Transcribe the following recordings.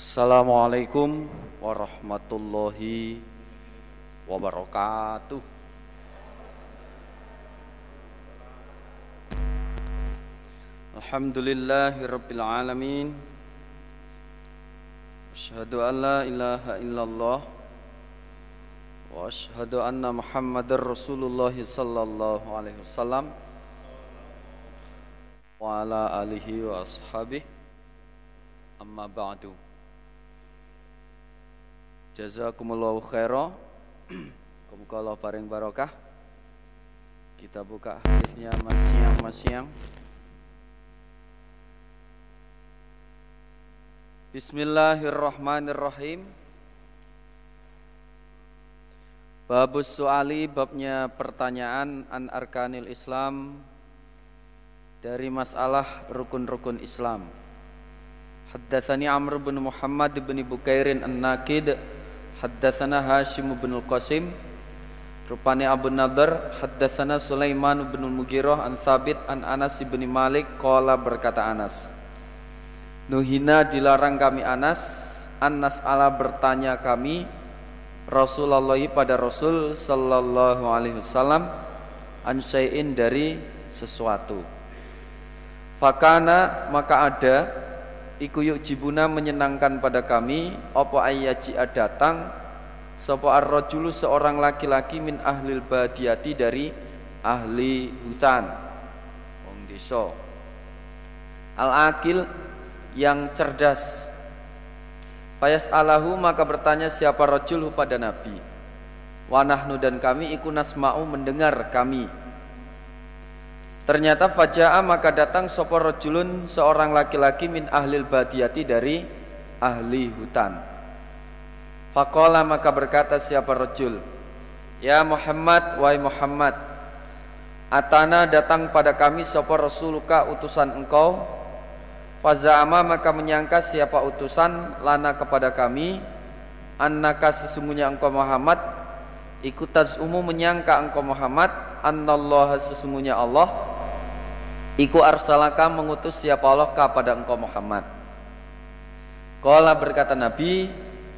Assalamualaikum warahmatullahi wabarakatuh. Alhamdulillahirabbil alamin. Asyhadu an la ilaha illallah wa asyhadu anna Muhammadar Rasulullah sallallahu alaihi wasallam wa ala alihi wa ashabihi amma ba'du. Jazakumullahu khairah. Muga Allah paring barokah. Kita buka hadisnya masiang-masiang. Bismillahirrahmanirrahim. Babus suali babnya pertanyaan an arkanil Islam dari masalah rukun-rukun Islam. Haddatsani Amr bin Muhammad bin Bukairin An-Nakid Haddatsana Hashim bin Al-Qasim. Rupani Abu Nadar Haddatsana Sulaiman bin Al-Mughirah An Thabit An Anas bin Malik Qala berkata Anas. Nuhina dilarang kami Anas. Anas ala bertanya kami Rasulullah pada Rasul Sallallahu alaihi wasallam An dari sesuatu. Fakana maka ada iku yuk jibuna menyenangkan pada kami apa ayyaji datang sapa ar-rajulu seorang laki-laki min ahlil badiyati dari ahli hutan wong desa. Al-akil yang cerdas. Fayas alahu maka bertanya siapa rajul pada Nabi. Wanahnu dan kami iku nasma'u mendengar kami Ternyata faja'a maka datang sapa rajulun seorang laki-laki min ahlil badiyati dari ahli hutan. Faqala maka berkata siapa rajul, "Ya Muhammad, wahai Muhammad, atana datang pada kami sapa rasuluka utusan engkau." Faza'ama maka menyangka siapa utusan lana kepada kami annaka sesungguhnya engkau Muhammad ikutaz umum menyangka engkau Muhammad annallaha sesungguhnya Allah Iku arsalaka mengutus siapa Allah kepada engkau Muhammad. Kala berkata Nabi,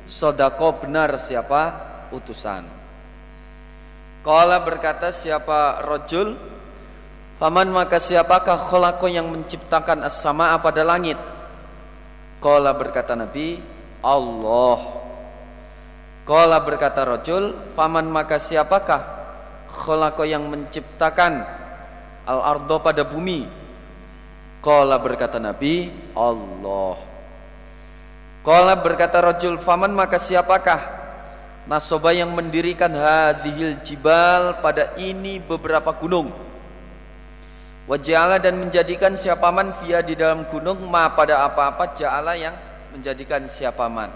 sodako benar siapa utusan. Kala berkata siapa rojul, faman maka siapakah kholako yang menciptakan as-sama pada langit. Kala berkata Nabi, Allah. Kala berkata rojul, faman maka siapakah kholako yang menciptakan al-ardo pada bumi. Qala berkata Nabi, Allah. Qala berkata rajul, faman maka siapakah Nasoba yang mendirikan hadhil jibal pada ini beberapa gunung. Wajala dan menjadikan siapaman via di dalam gunung ma pada apa-apa ja'ala yang menjadikan siapaman.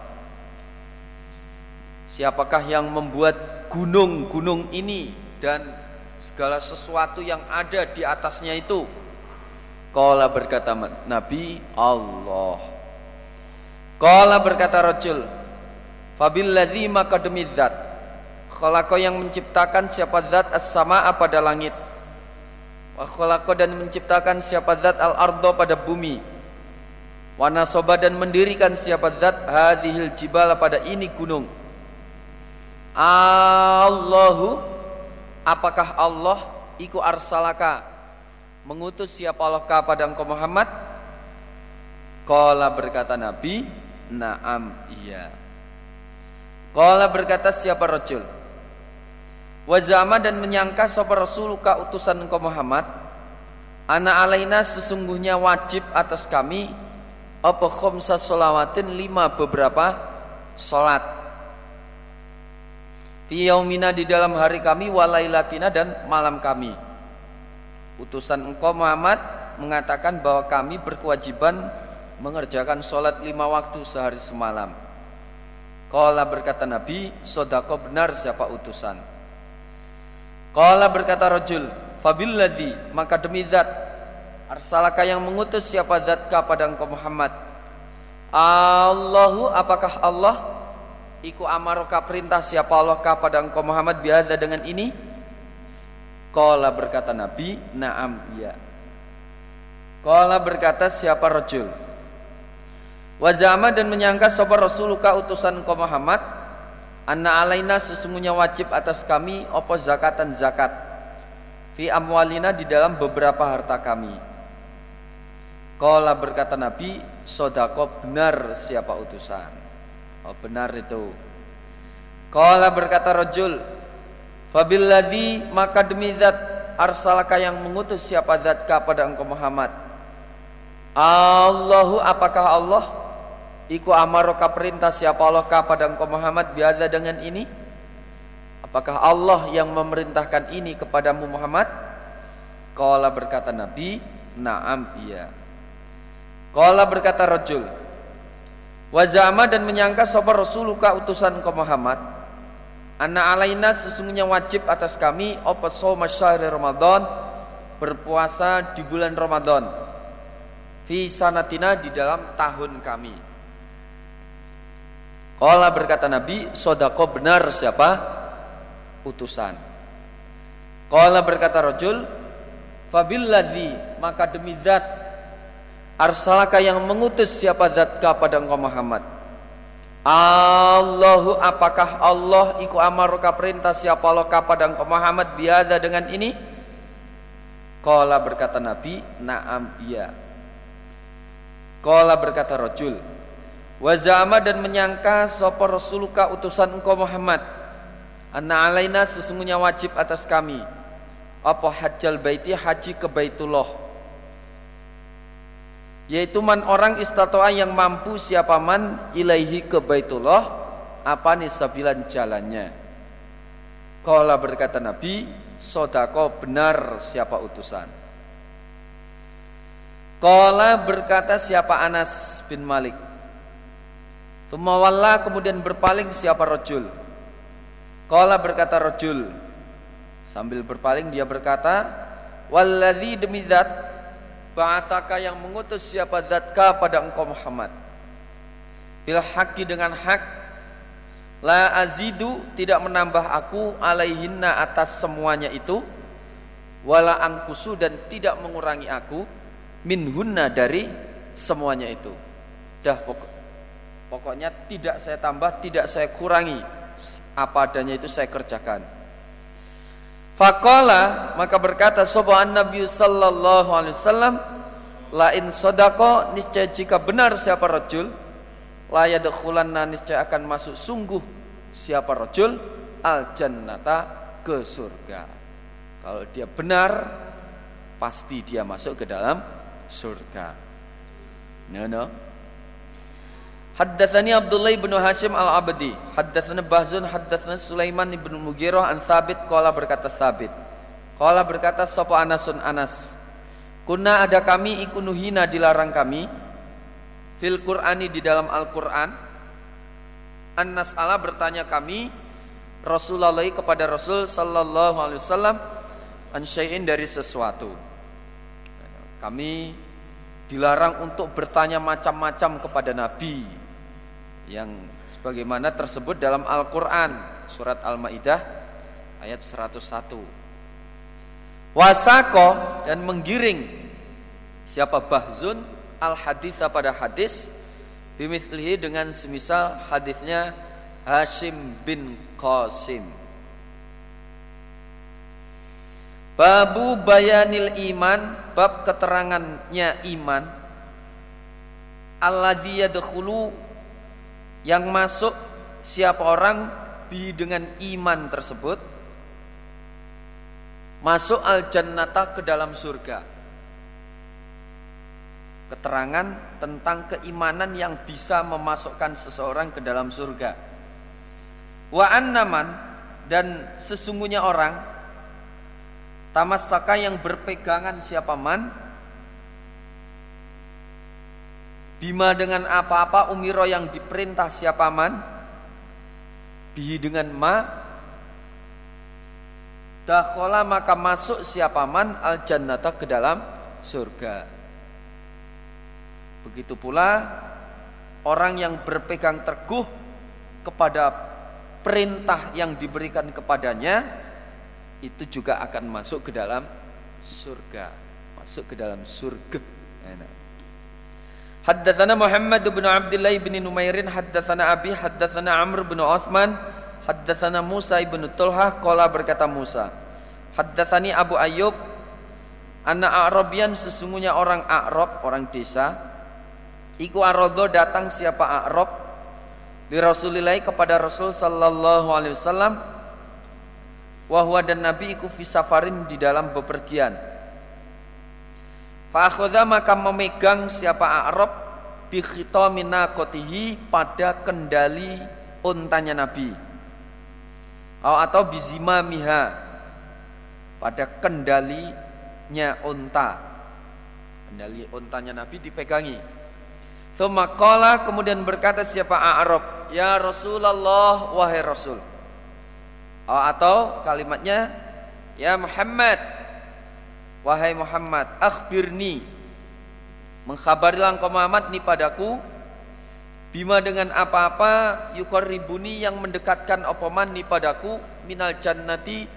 Siapakah yang membuat gunung-gunung ini dan segala sesuatu yang ada di atasnya itu. Kala berkata Nabi Allah. Kala berkata Rajul, Fabilladzi maka demi zat Khalaqa yang menciptakan siapa zat as-sama'a pada langit Wa khalaqa dan menciptakan siapa zat al-ardo pada bumi Wa nasoba dan mendirikan siapa zat hadhil jibala pada ini gunung Allahu apakah Allah iku arsalaka mengutus siapa Allah kepada engkau Muhammad? Kala berkata Nabi, Naam iya. Kala berkata siapa rajul? Wazama dan menyangka siapa Rasuluka utusan engkau Muhammad Ana alaina sesungguhnya wajib atas kami Apa khomsa solawatin lima beberapa solat Fi yaumina di dalam hari kami walailatina dan malam kami. Utusan engkau Muhammad mengatakan bahwa kami berkewajiban mengerjakan sholat lima waktu sehari semalam. Kala berkata Nabi, sodako benar siapa utusan. Kala berkata rojul, fabilladzi maka demi zat arsalaka yang mengutus siapa zat kepada engkau Muhammad. Allahu apakah Allah Iku amaroka perintah siapa Allah pada engkau Muhammad biasa dengan ini? Kala berkata Nabi, naam iya. Kala berkata siapa rojul? Wazama dan menyangka sabar Rasuluka utusan kau Muhammad Anna alaina sesungguhnya wajib atas kami Opo zakatan zakat Fi amwalina di dalam beberapa harta kami Kala berkata Nabi Sodako benar siapa utusan Oh benar itu Kala berkata rojul Fabilladhi maka demi zat Arsalaka yang mengutus siapa zat kepada engkau Muhammad Allahu apakah Allah Iku amaroka perintah siapa Allah kepada engkau Muhammad biasa dengan ini? Apakah Allah yang memerintahkan ini kepadamu Muhammad? Kala berkata Nabi, Naam iya. Kala berkata Rajul, Wazama dan menyangka sopa Rasuluka utusan engkau Muhammad. Anna alaina sesungguhnya wajib atas kami apa soma syahri Ramadan berpuasa di bulan Ramadan fi sanatina di dalam tahun kami Kala berkata Nabi, sodako benar siapa? Utusan. Kala berkata Rajul, Fabilladhi, maka demi zat, arsalaka yang mengutus siapa zat kepada engkau Muhammad. Allahu apakah Allah iku amaruka perintah siapa Allah kepada engkau Muhammad biasa dengan ini? Kala berkata Nabi, naam iya. Kala berkata Rajul, Wazama dan menyangka sapa Rasuluka utusan engkau Muhammad Anna alaina sesungguhnya wajib atas kami Apa hajjal baiti haji ke Baitullah Yaitu man orang istatoa yang mampu siapa man ilaihi ke Baitullah Apa nih sabilan jalannya? Kala berkata Nabi Sodako benar siapa utusan? Kala berkata siapa Anas bin Malik Thumma kemudian berpaling siapa rojul Kala berkata rojul Sambil berpaling dia berkata Walladhi demi zat Ba'ataka yang mengutus siapa zatka pada engkau Muhammad Bil dengan hak La azidu tidak menambah aku alaihinna atas semuanya itu Wala angkusu dan tidak mengurangi aku Minhunna dari semuanya itu Dah pokok Pokoknya tidak saya tambah, tidak saya kurangi. Apa adanya itu saya kerjakan. Fakola maka berkata sobahan Nabi Sallallahu Alaihi Wasallam lain sodako niscaya jika benar siapa rojul layadkhulanna niscaya akan masuk sungguh siapa rojul al jannata ke surga. Kalau dia benar pasti dia masuk ke dalam surga. No, no. Haddatsani Abdullah bin Hashim Al-Abdi, haddatsana Bahzun, haddatsana Sulaiman bin Mughirah an Thabit qala berkata Thabit. Qala berkata sapa Anasun Anas. Kuna ada kami ikunuhina dilarang kami fil Qur'ani di dalam Al-Qur'an. Anas Allah bertanya kami Rasulullah kepada Rasul sallallahu alaihi wasallam an dari sesuatu. Kami dilarang untuk bertanya macam-macam kepada Nabi yang sebagaimana tersebut dalam Al-Qur'an surat Al-Maidah ayat 101. Wasako dan menggiring siapa bahzun al hadis pada hadis bimithlihi dengan semisal hadisnya Hashim bin Qasim. Babu bayanil iman, bab keterangannya iman. Alladzi yadkhulu yang masuk siapa orang bi dengan iman tersebut masuk al jannata ke dalam surga. Keterangan tentang keimanan yang bisa memasukkan seseorang ke dalam surga. Wa annaman dan sesungguhnya orang tamassaka yang berpegangan siapa man Bima dengan apa-apa umiro yang diperintah siapa man? Bihi dengan ma? Dakhola maka masuk siapa man? Al jannata ke dalam surga. Begitu pula Orang yang berpegang teguh Kepada perintah yang diberikan kepadanya Itu juga akan masuk ke dalam surga. Masuk ke dalam surga. Haddatsana Muhammad bin Abdullah bin Numairin haddatsana Abi haddatsana Amr bin Uthman haddatsana Musa ibn Tulhah qala berkata Musa haddatsani Abu Ayyub anna Arabian sesungguhnya orang Arab orang desa iku arodo datang siapa Arab di Rasulillah kepada Rasul sallallahu alaihi wasallam wahwa dan Nabi iku fisafarin di dalam bepergian Fa'akhudha maka memegang siapa Arab bi khitamina kotihi pada kendali untanya Nabi. Atau bizima miha pada kendalinya unta. Kendali untanya Nabi dipegangi. Thumma qala kemudian berkata siapa Arab, "Ya Rasulullah wahai Rasul." Atau kalimatnya, "Ya Muhammad, Wahai Muhammad, akhbirni. Mengkhabarilah engkau Muhammad ni padaku. Bima dengan apa-apa ribuni yang mendekatkan opoman ni padaku Minal jannati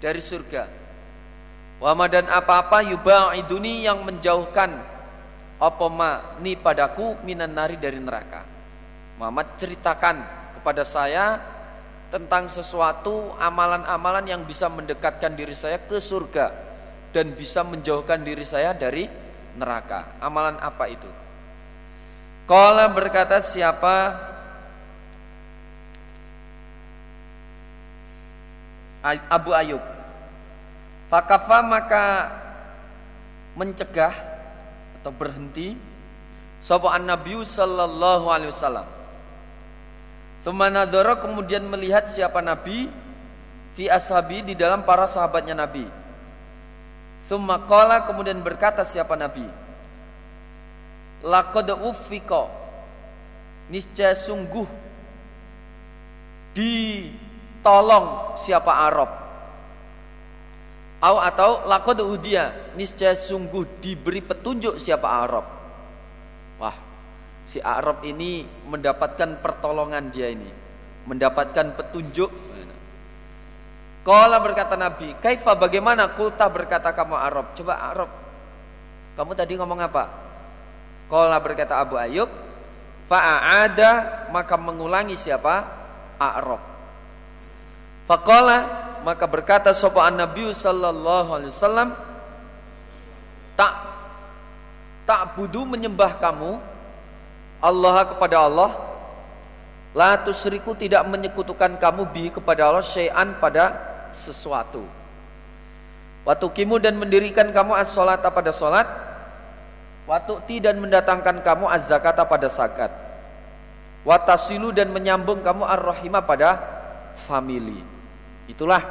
dari surga. Wama dan apa-apa yuba'iduni yang menjauhkan Opoma ni padaku minan nari dari neraka. Muhammad ceritakan kepada saya Tentang sesuatu amalan-amalan yang bisa mendekatkan diri saya ke surga dan bisa menjauhkan diri saya dari neraka. Amalan apa itu? Kala berkata siapa Abu Ayub Fakafa maka mencegah atau berhenti Sapa Nabi sallallahu alaihi wasallam. Kemudian melihat siapa Nabi fi ashabi di dalam para sahabatnya Nabi. Thumma qala kemudian berkata siapa Nabi? Laqad uffiqa niscaya sungguh ditolong siapa Arab. Au atau laqad udia niscaya sungguh diberi petunjuk siapa Arab. Wah si Arab ini mendapatkan pertolongan dia ini. Mendapatkan petunjuk Kala berkata Nabi, kaifa bagaimana kulta berkata kamu Arab? Coba Arab. Kamu tadi ngomong apa? Kala berkata Abu Ayub, fa'ada maka mengulangi siapa? Arab. Faqala maka berkata sapa Nabi sallallahu alaihi wasallam, tak tak budu menyembah kamu Allah kepada Allah La tusriku tidak menyekutukan kamu bi kepada Allah syai'an pada sesuatu. Waktu kimu dan mendirikan kamu as salat pada salat. Waktu ti dan mendatangkan kamu az zakat pada zakat. Watasilu dan menyambung kamu ar-rahimah pada family. Itulah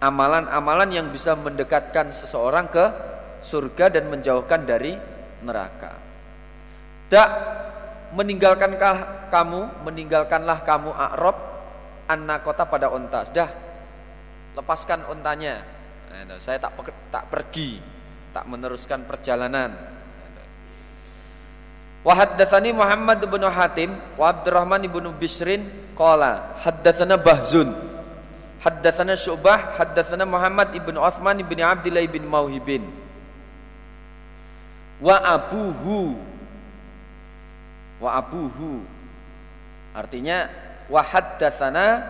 amalan-amalan yang bisa mendekatkan seseorang ke surga dan menjauhkan dari neraka. Tak meninggalkankah kamu, meninggalkanlah kamu Arab anak kota pada unta. Dah lepaskan untanya. Nah, saya tak tak pergi, tak meneruskan perjalanan. Wa haddatsani Muhammad bin Hatim wa Abdurrahman bin Bisrin qala haddatsana Bahzun haddatsana Syu'bah haddatsana Muhammad ibn Uthman ibn Abdullah bin Mauhibin wa abuhu wa abuhu artinya wa haddatsana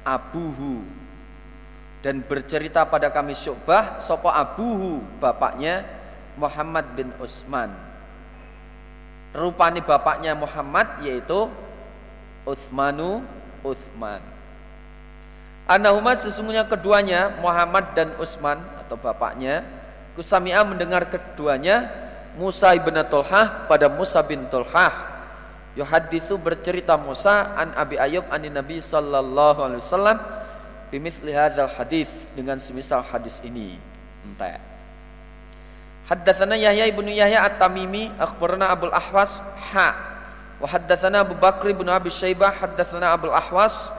abuhu dan bercerita pada kami Syu'bah sopo abuhu bapaknya Muhammad bin Utsman. Rupani bapaknya Muhammad yaitu Utsmanu Utsman. Anahuma sesungguhnya keduanya Muhammad dan Utsman atau bapaknya Kusamia mendengar keduanya Musa ibn Tulhah pada Musa bin Tulhah Yuhadithu bercerita Musa an Abi Ayub an Nabi sallallahu alaihi wasallam bimithli hadzal hadis dengan semisal hadis ini. Entah. Haddatsana Yahya ibnu Yahya At-Tamimi akhbarana Abdul Ahwas ha wa haddatsana Abu Bakr ibnu Abi Syaibah haddatsana Abdul Ahwas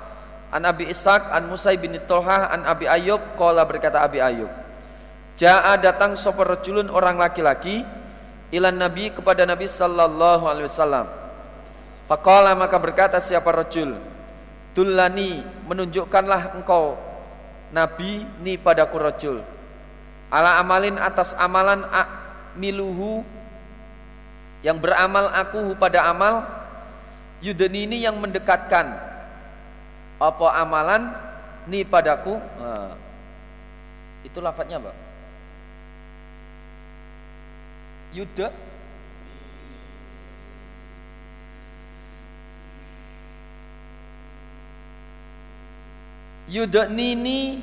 an Abi Ishaq an Musa bin Tolha an Abi Ayub qala berkata Abi Ayub Ja'a datang sapa rajulun orang laki-laki ilan Nabi kepada Nabi sallallahu alaihi wasallam. Faqala maka berkata siapa rajul Dulani menunjukkanlah engkau Nabi ni pada rajul ala amalin atas amalan miluhu yang beramal aku pada amal yudeni ini yang mendekatkan. Apa amalan ni padaku? Nah, itu lafadznya yuda nini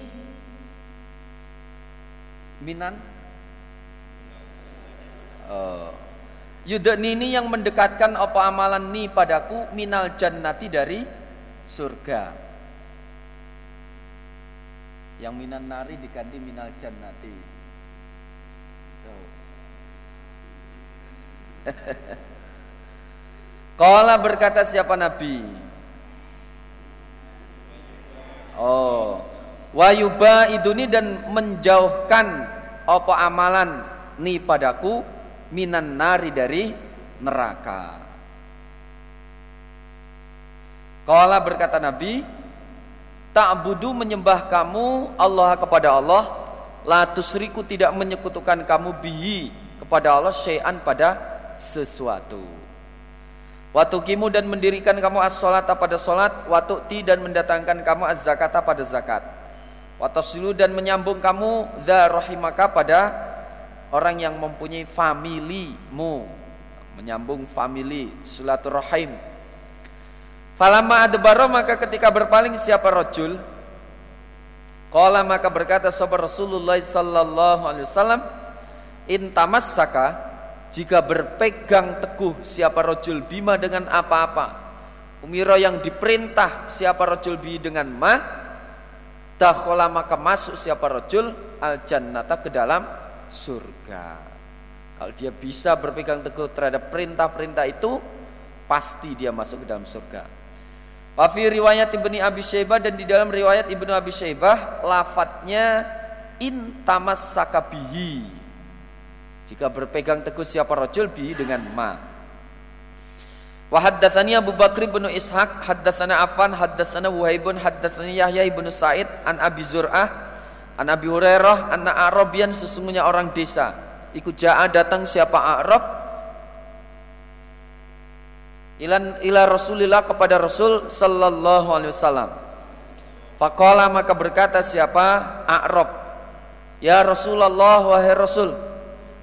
minan oh Yudnini yang mendekatkan apa amalan ni padaku minal jannati dari surga. Yang minan nari diganti minal jannati. Kala berkata siapa Nabi? Oh, wayuba iduni dan menjauhkan apa amalan ni padaku minan nari dari neraka. Kala berkata Nabi, Ta'budu menyembah kamu Allah kepada Allah, la tusriku tidak menyekutukan kamu bihi kepada Allah syai'an pada sesuatu. Waktu kimu dan mendirikan kamu as-salat pada salat, waktu ti dan mendatangkan kamu az-zakata pada zakat. Watasilu dan menyambung kamu dha rahimaka pada orang yang mempunyai familimu. Menyambung famili silaturahim. Falama adbaro maka ketika berpaling siapa rojul Kala maka berkata sahabat Rasulullah sallallahu alaihi wasallam intamassaka jika berpegang teguh siapa rojul bima dengan apa-apa Umiro yang diperintah siapa rojul bi dengan ma Dakhola maka masuk siapa rojul al jannata ke dalam surga. Kalau dia bisa berpegang teguh terhadap perintah-perintah itu, pasti dia masuk ke dalam surga. Wafi riwayat Ibnu Abi Syaibah dan di dalam riwayat Ibnu Abi Syaibah lafadznya intamas sakabihi. Jika berpegang teguh siapa rojul bi dengan ma. Wa haddatsani Abu Bakr bin Ishaq, haddatsana Affan, haddatsana Wahaibun, haddatsani Yahya bin Sa'id an Abi Zur'ah An Abi Hurairah anna Arabian sesungguhnya orang desa. Ikut ja'a datang siapa Arab ilan ila Rasulillah kepada Rasul sallallahu alaihi wasallam. Faqala maka berkata siapa Arab Ya Rasulullah wahai Rasul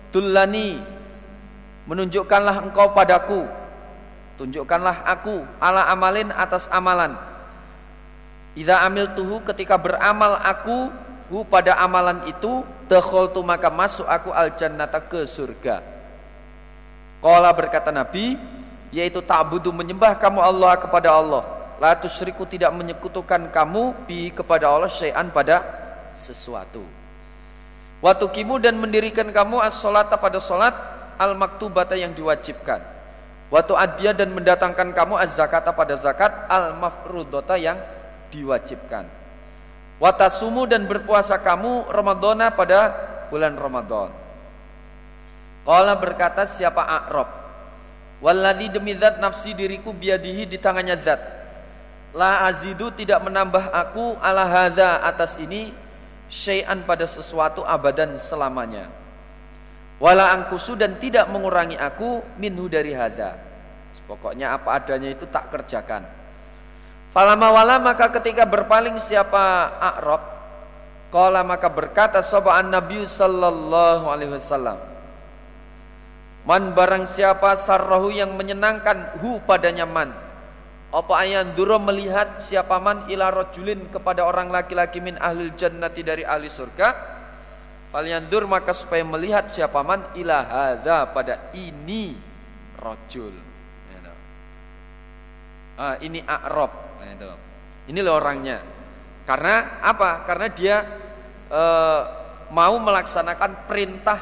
Tullani Menunjukkanlah engkau padaku Tunjukkanlah aku ala amalin atas amalan Idza amil tuhu ketika beramal aku hu pada amalan itu tu maka masuk aku al jannata ke surga. Qala berkata Nabi, yaitu ta'budu menyembah kamu Allah kepada Allah. La tusyriku tidak menyekutukan kamu bi kepada Allah syai'an pada sesuatu. Waktu kimu dan mendirikan kamu as-salata pada salat al-maktubata yang diwajibkan. Waktu adia dan mendatangkan kamu az-zakata pada zakat al-mafrudota yang diwajibkan. Watasumu dan berpuasa kamu Ramadana pada bulan Ramadan. Qala berkata siapa A'rab Walladhi demi zat nafsi diriku biadihi di tangannya zat La azidu tidak menambah aku ala hadha atas ini Syai'an pada sesuatu abadan selamanya. Wala angkusu dan tidak mengurangi aku minhu dari hadha Pokoknya apa adanya itu tak kerjakan. Falama wala maka ketika berpaling siapa A'rab Kala maka berkata sobaan Nabi sallallahu alaihi wasallam Man barang siapa sarrahu yang menyenangkan hu padanya man Apa ayan duro melihat siapa man ila rojulin kepada orang laki-laki min ahli jannati dari ahli surga Falyandur maka supaya melihat siapa man ila hadza pada ini rojul ya, ah, Ini A'rab Nah, itu. Ini loh orangnya. Karena apa? Karena dia e, mau melaksanakan perintah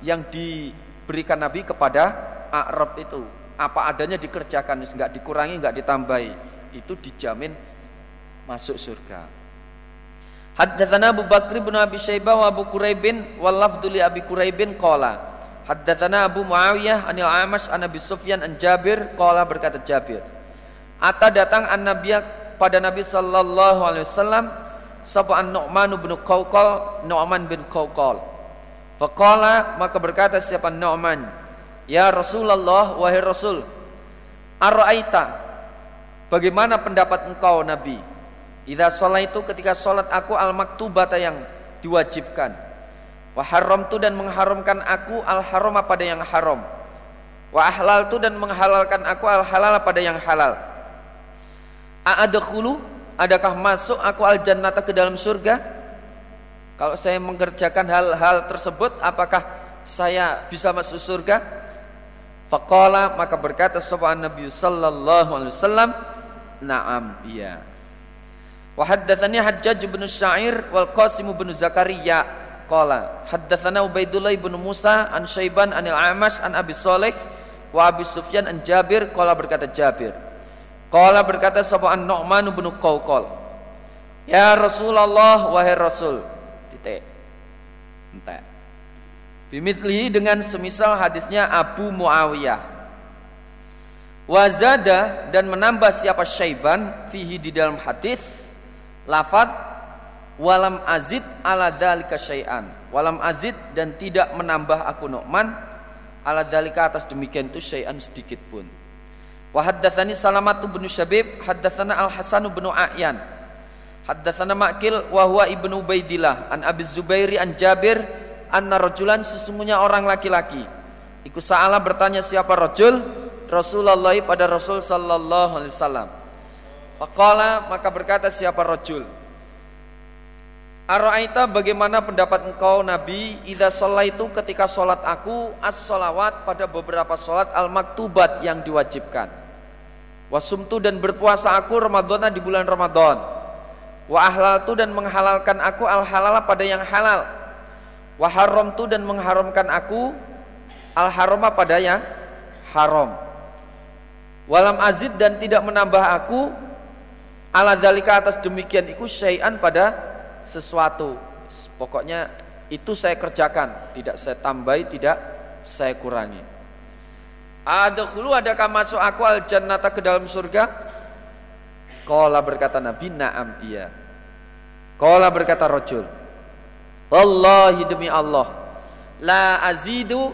yang diberikan Nabi kepada Arab itu. Apa adanya dikerjakan, nggak dikurangi, nggak ditambahi. Itu dijamin masuk surga. Haddatsana Abu Bakr bin Abi Syaibah wa Abu Quraibin wal lafdhu li Abi Quraibin qala Haddatsana Abu Muawiyah anil Amash an Abi Sufyan an Jabir qala berkata Jabir Ata datang an Nabi pada Nabi sallallahu alaihi wasallam sapa an Nu'man bin Qawqal Nu'man bin Qawqal. Faqala maka berkata siapa Nu'man Ya Rasulullah wahai Rasul Ara'aita Bagaimana pendapat engkau Nabi? Idza itu ketika salat aku al-maktubata yang diwajibkan. Wa tu dan mengharamkan aku al-harama pada yang haram. Wa tu dan menghalalkan aku al-halal pada yang halal. A'adkhulu adakah masuk aku al-jannata ke dalam surga? Kalau saya mengerjakan hal-hal tersebut apakah saya bisa masuk surga Faqala maka berkata sapa Nabi sallallahu alaihi wasallam, "Na'am, iya." Wa haddatsani Hajjaj bin Sya'ir wal Qasim bin Zakaria. Qala haddatsana Ubaidullah bin Musa an Syaiban anil Amash an Abi Saleh wa Abi Sufyan an Jabir. Qala berkata Jabir. Qala berkata sapa an Nu'man bin Qawqal Ya Rasulullah wahai Rasul. Titik. Entek Bimithlihi dengan semisal hadisnya Abu Muawiyah. Wazada dan menambah siapa syaiban fihi di dalam hadis lafad walam azid ala dzalika syai'an. Walam azid dan tidak menambah aku Nu'man ala dzalika atas demikian itu syai'an sedikit pun. Wa haddatsani Salamatu bin Syabib, haddatsana Al Hasan bin A'yan. Haddatsana Ma'kil wa huwa ibnu Ubaidillah an Abi Zubairi an Jabir anna rajulan sesungguhnya orang laki-laki. Iku sa'ala bertanya siapa rajul? Rasulullah pada Rasul sallallahu alaihi wasallam. Faqala maka berkata siapa rajul? Ara'aita bagaimana pendapat engkau Nabi idza itu ketika salat aku as-shalawat pada beberapa salat al-maktubat yang diwajibkan. Wasumtu dan berpuasa aku Ramadana di bulan Ramadan. Wa ahlaltu dan menghalalkan aku al-halala pada yang halal Waharom tu dan mengharamkan aku al haroma pada yang haram. Walam azid dan tidak menambah aku ala zalika atas demikian iku syai'an pada sesuatu. Pokoknya itu saya kerjakan, tidak saya tambahi, tidak saya kurangi. Adkhulu adakah masuk aku al jannata ke dalam surga? Qala berkata Nabi, "Na'am, iya." Qala berkata rajul, Wallahi demi Allah La azidu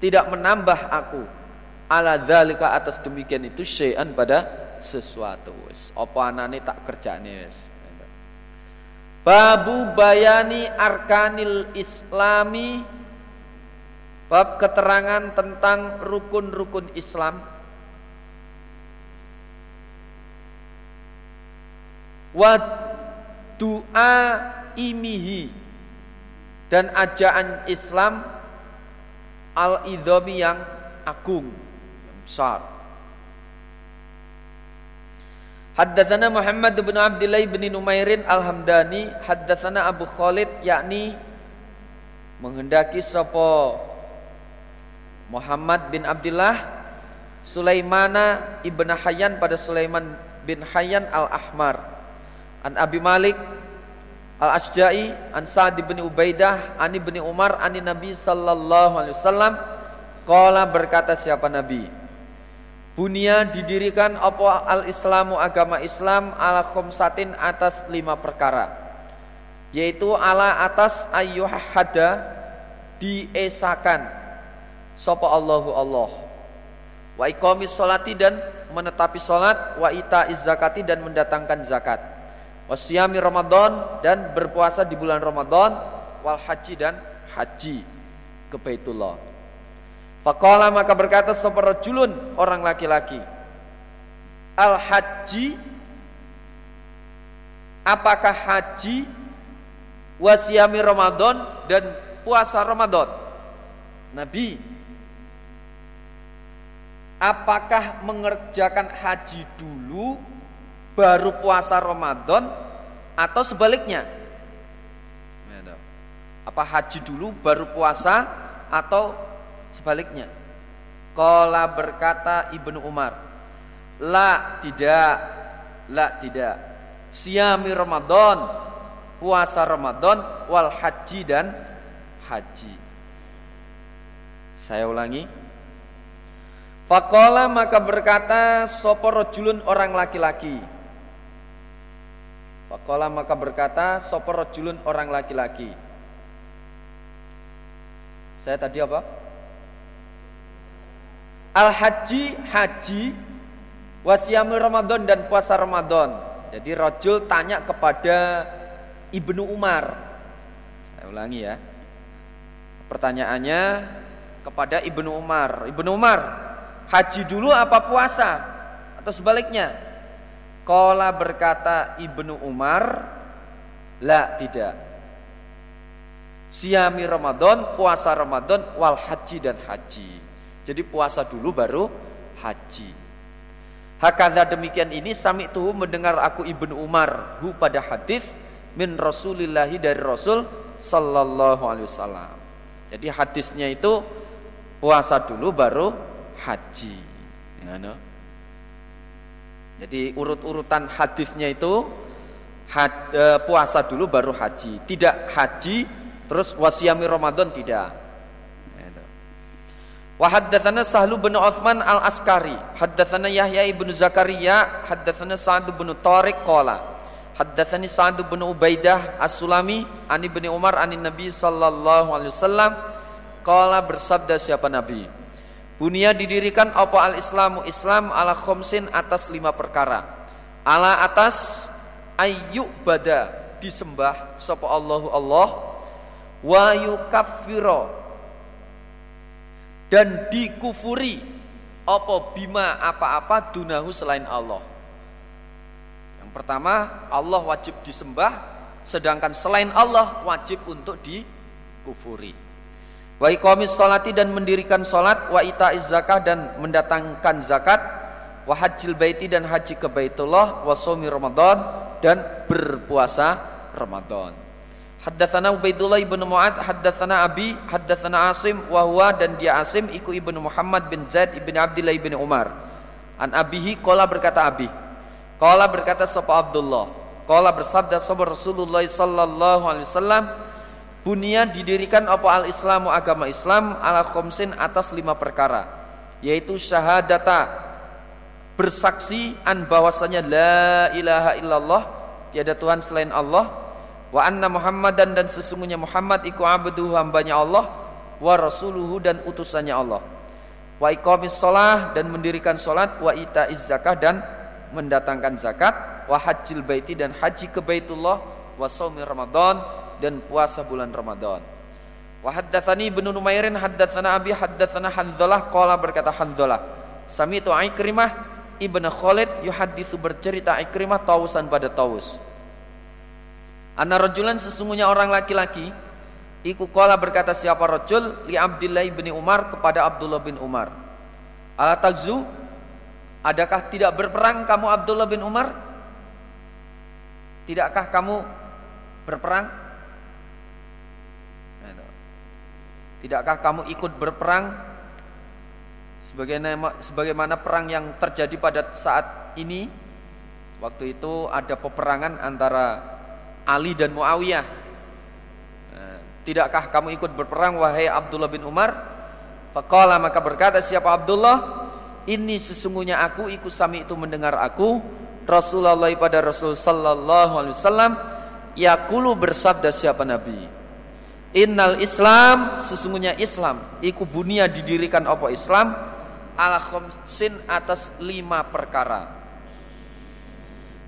Tidak menambah aku Ala dzalika atas demikian itu Syai'an pada sesuatu. Apa anane tak kerjane wis. Babu bayani arkanil islami Bab keterangan tentang rukun-rukun Islam. Wa du'a imihi dan ajaan Islam al-idhami yang agung yang besar. Haddatsana Muhammad bin Abdullah bin Numairin Al-Hamdani haddatsana Abu Khalid yakni menghendaki sapa Muhammad bin Abdullah Sulaimana ibn Hayyan pada Sulaiman bin Hayyan Al-Ahmar. An Abi Malik Al-Asja'i an Sa'd bin Ubaidah ani bin Umar ani Nabi sallallahu alaihi wasallam qala berkata siapa Nabi? Bunia didirikan apa al-Islamu agama Islam ala khomsatin atas lima perkara. Yaitu ala atas ayyuhada diesakan. Sapa Allahu Allah. Wa iqamis salati dan menetapi salat wa ita zakati dan mendatangkan zakat wasyami Ramadan dan berpuasa di bulan Ramadan wal haji dan haji ke Baitullah. Faqala maka berkata saparajulun orang laki-laki. Al haji apakah haji wasyami Ramadan dan puasa Ramadan? Nabi apakah mengerjakan haji dulu baru puasa Ramadan atau sebaliknya? Apa haji dulu baru puasa atau sebaliknya? Kala berkata Ibnu Umar, La tidak, la tidak. Siami Ramadan, puasa Ramadan, wal haji dan haji. Saya ulangi. Fakola maka berkata soporojulun orang laki-laki Faqala maka berkata sapa rajulun orang laki-laki. Saya tadi apa? Al haji haji wasiami Ramadan dan puasa Ramadan. Jadi rojul tanya kepada Ibnu Umar. Saya ulangi ya. Pertanyaannya kepada Ibnu Umar. Ibnu Umar, haji dulu apa puasa? Atau sebaliknya? Kala berkata Ibnu Umar, la tidak. Siami Ramadan, puasa Ramadan, wal haji dan haji. Jadi puasa dulu baru haji. Hakadha demikian ini sami tuh mendengar aku Ibnu Umar hu pada hadis min Rasulillahi dari Rasul sallallahu alaihi wasallam. Jadi hadisnya itu puasa dulu baru haji. Ya, no? Jadi urut-urutan hadisnya itu had, e, puasa dulu baru haji. Tidak haji terus wasiami Ramadan tidak. Wa haddatsana Sahlu bin Uthman al-Askari, haddatsana Yahya ibn Zakaria, haddatsana Sa'd bin Tariq qala. Haddatsani Sa'd bin Ubaidah As-Sulami an Ibnu Umar an Nabi sallallahu alaihi wasallam qala bersabda siapa Nabi? Bunia didirikan apa al-Islamu Islam ala khomsin atas lima perkara. Ala atas ayyuk bada disembah sapa Allahu Allah wa yukaffiro dan dikufuri apa bima apa-apa dunahu selain Allah. Yang pertama, Allah wajib disembah, sedangkan selain Allah wajib untuk dikufuri. Wa iqamis salati dan mendirikan salat, wa ita'iz zakah dan mendatangkan zakat, wa hajjil baiti dan haji ke Baitullah, wa somi Ramadan dan berpuasa Ramadan. Haddatsana Ubaidullah ibnu Mu'ad, haddatsana Abi, haddatsana Asim wa huwa dan dia Asim iku ibnu Muhammad bin Zaid ibnu Abdullah ibnu Umar. An abihi qala berkata Abi. Qala berkata sapa Abdullah. Qala bersabda sapa Rasulullah sallallahu alaihi wasallam, Bunia didirikan apa al-Islamu agama Islam ala khomsin atas lima perkara yaitu syahadata bersaksi an bahwasanya la ilaha illallah tiada Tuhan selain Allah wa anna Muhammadan dan sesungguhnya Muhammad iku abduhu hambanya Allah wa rasuluhu dan utusannya Allah. Wa iqamis shalah dan mendirikan salat wa itaiz zakah dan mendatangkan zakat wa hajjil baiti dan haji ke Baitullah wa shaumi Ramadan dan puasa bulan Ramadan wa haddatsani ibnu Numairin haddatsana abi haddatsana Hanzalah qala berkata Hanzalah sami'tu Ikrimah ibnu Khalid yuhadditsu bercerita Ikrimah tausan pada taus Anna rajulan sesungguhnya orang laki-laki Iku kola berkata siapa rajul li Abdullah bin Umar kepada Abdullah bin Umar. Ala tagzu adakah tidak berperang kamu Abdullah bin Umar? Tidakkah kamu berperang? Tidakkah kamu ikut berperang sebagaimana perang yang terjadi pada saat ini? Waktu itu ada peperangan antara Ali dan Muawiyah. Eh, tidakkah kamu ikut berperang wahai Abdullah bin Umar? Faqala maka berkata siapa Abdullah? Ini sesungguhnya aku ikut sami itu mendengar aku Rasulullah pada Rasul sallallahu alaihi wasallam yaqulu bersabda siapa Nabi? Innal Islam sesungguhnya Islam. Iku bunia didirikan apa Islam? Ala khamsin atas lima perkara.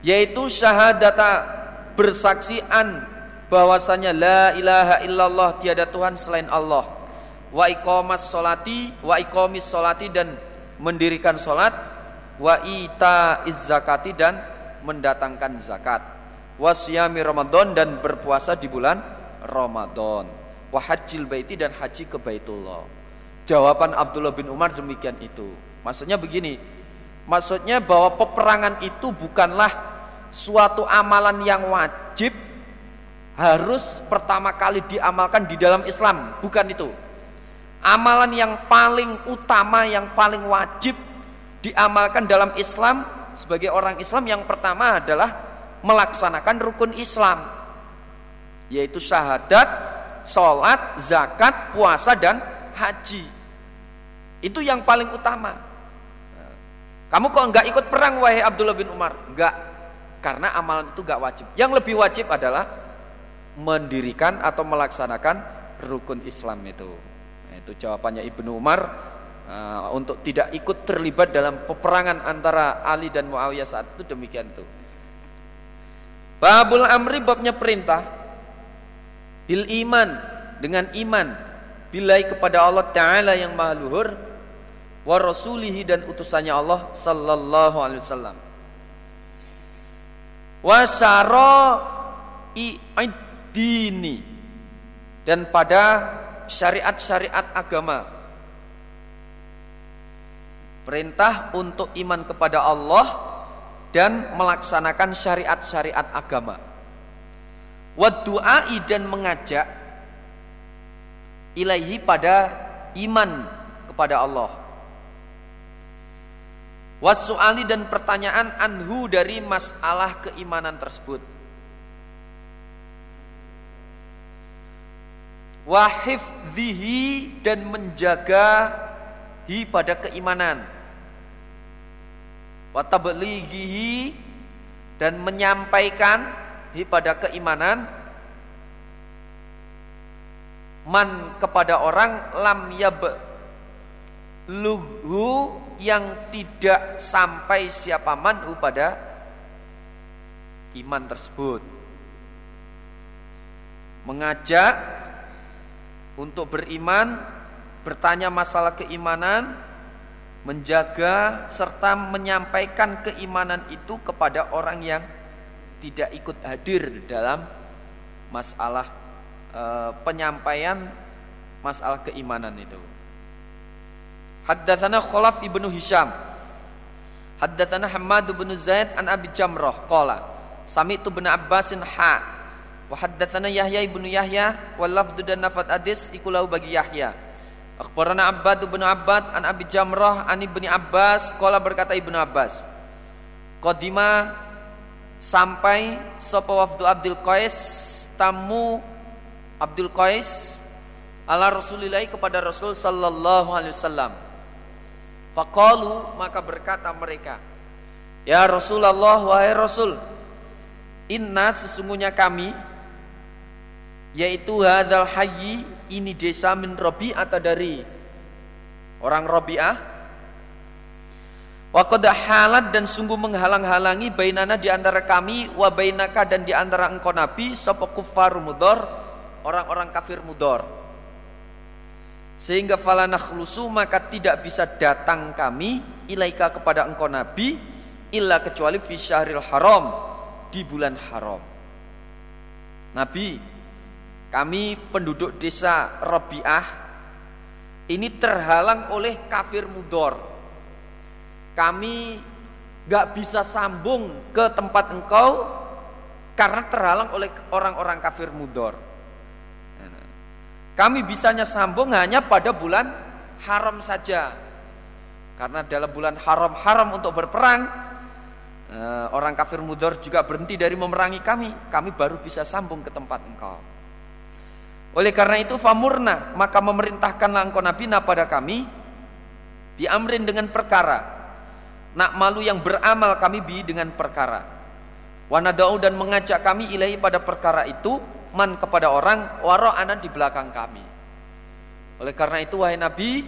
Yaitu syahadata bersaksian bahwasanya la ilaha illallah tiada Tuhan selain Allah. Wa iqamas solati wa iqamis solati dan mendirikan solat wa ita zakati dan mendatangkan zakat. Wasyami Ramadan dan berpuasa di bulan Ramadan. Wa hajjil baiti dan haji ke Baitullah. Jawaban Abdullah bin Umar demikian itu. Maksudnya begini. Maksudnya bahwa peperangan itu bukanlah suatu amalan yang wajib harus pertama kali diamalkan di dalam Islam, bukan itu. Amalan yang paling utama, yang paling wajib diamalkan dalam Islam sebagai orang Islam yang pertama adalah melaksanakan rukun Islam, yaitu syahadat, sholat, zakat, puasa dan haji. Itu yang paling utama. Kamu kok enggak ikut perang wahai Abdullah bin Umar? Enggak. Karena amalan itu gak wajib. Yang lebih wajib adalah mendirikan atau melaksanakan rukun Islam itu. Nah, itu jawabannya Ibnu Umar uh, untuk tidak ikut terlibat dalam peperangan antara Ali dan Muawiyah saat itu demikian tuh. Babul amri babnya perintah bil iman dengan iman bilai kepada Allah taala yang maha luhur wa rasulihi dan utusannya Allah sallallahu alaihi wasallam. Wa dini dan pada syariat-syariat agama. Perintah untuk iman kepada Allah dan melaksanakan syariat-syariat agama. Wadu'ai dan mengajak ilahi pada iman kepada Allah. Wasu'ali dan pertanyaan anhu dari masalah keimanan tersebut. Wahifzihi dan menjaga hi pada keimanan. Watablighihi dan menyampaikan pada keimanan man kepada orang lam yab luhu yang tidak sampai siapa manhu pada iman tersebut. Mengajak untuk beriman, bertanya masalah keimanan, menjaga serta menyampaikan keimanan itu kepada orang yang tidak ikut hadir dalam masalah e, penyampaian masalah keimanan itu. Haddatsana Khalaf ibnu Hisham. Haddatsana Hammad bin Zaid an Abi Jamrah qala Sami'tu bin Abbasin ha Wa haddatsana Yahya ibnu Yahya wal lafdu dan nafat hadis ikulahu bagi Yahya. Akhbarana Abbad bin Abbad an Abi Jamrah an Ibni Abbas qala berkata Ibnu Abbas. Qadima sampai sapa wafdu Abdul Qais tamu Abdul Qais ala Rasulillah kepada Rasul sallallahu alaihi wasallam. Faqalu maka berkata mereka, Ya Rasulullah wahai Rasul, inna sesungguhnya kami yaitu hadzal hayyi ini desa min atau dari orang Rabi'ah wa qad halat dan sungguh menghalang-halangi bainana di antara kami wa bainaka dan di antara engkau nabi sapa kufar mudor orang-orang kafir mudor sehingga fala nakhlusu maka tidak bisa datang kami ilaika kepada engkau nabi illa kecuali fi syahril haram di bulan haram nabi kami penduduk desa Rabi'ah ini terhalang oleh kafir mudor. Kami gak bisa sambung ke tempat engkau karena terhalang oleh orang-orang kafir mudor. Kami bisanya sambung hanya pada bulan haram saja. Karena dalam bulan haram-haram untuk berperang, eh, orang kafir mudor juga berhenti dari memerangi kami. Kami baru bisa sambung ke tempat engkau. Oleh karena itu famurna maka memerintahkanlah engkau Nabi pada kami diamrin dengan perkara nak malu yang beramal kami bi dengan perkara. Wanadau dan mengajak kami ilahi pada perkara itu man kepada orang waro anan di belakang kami. Oleh karena itu wahai Nabi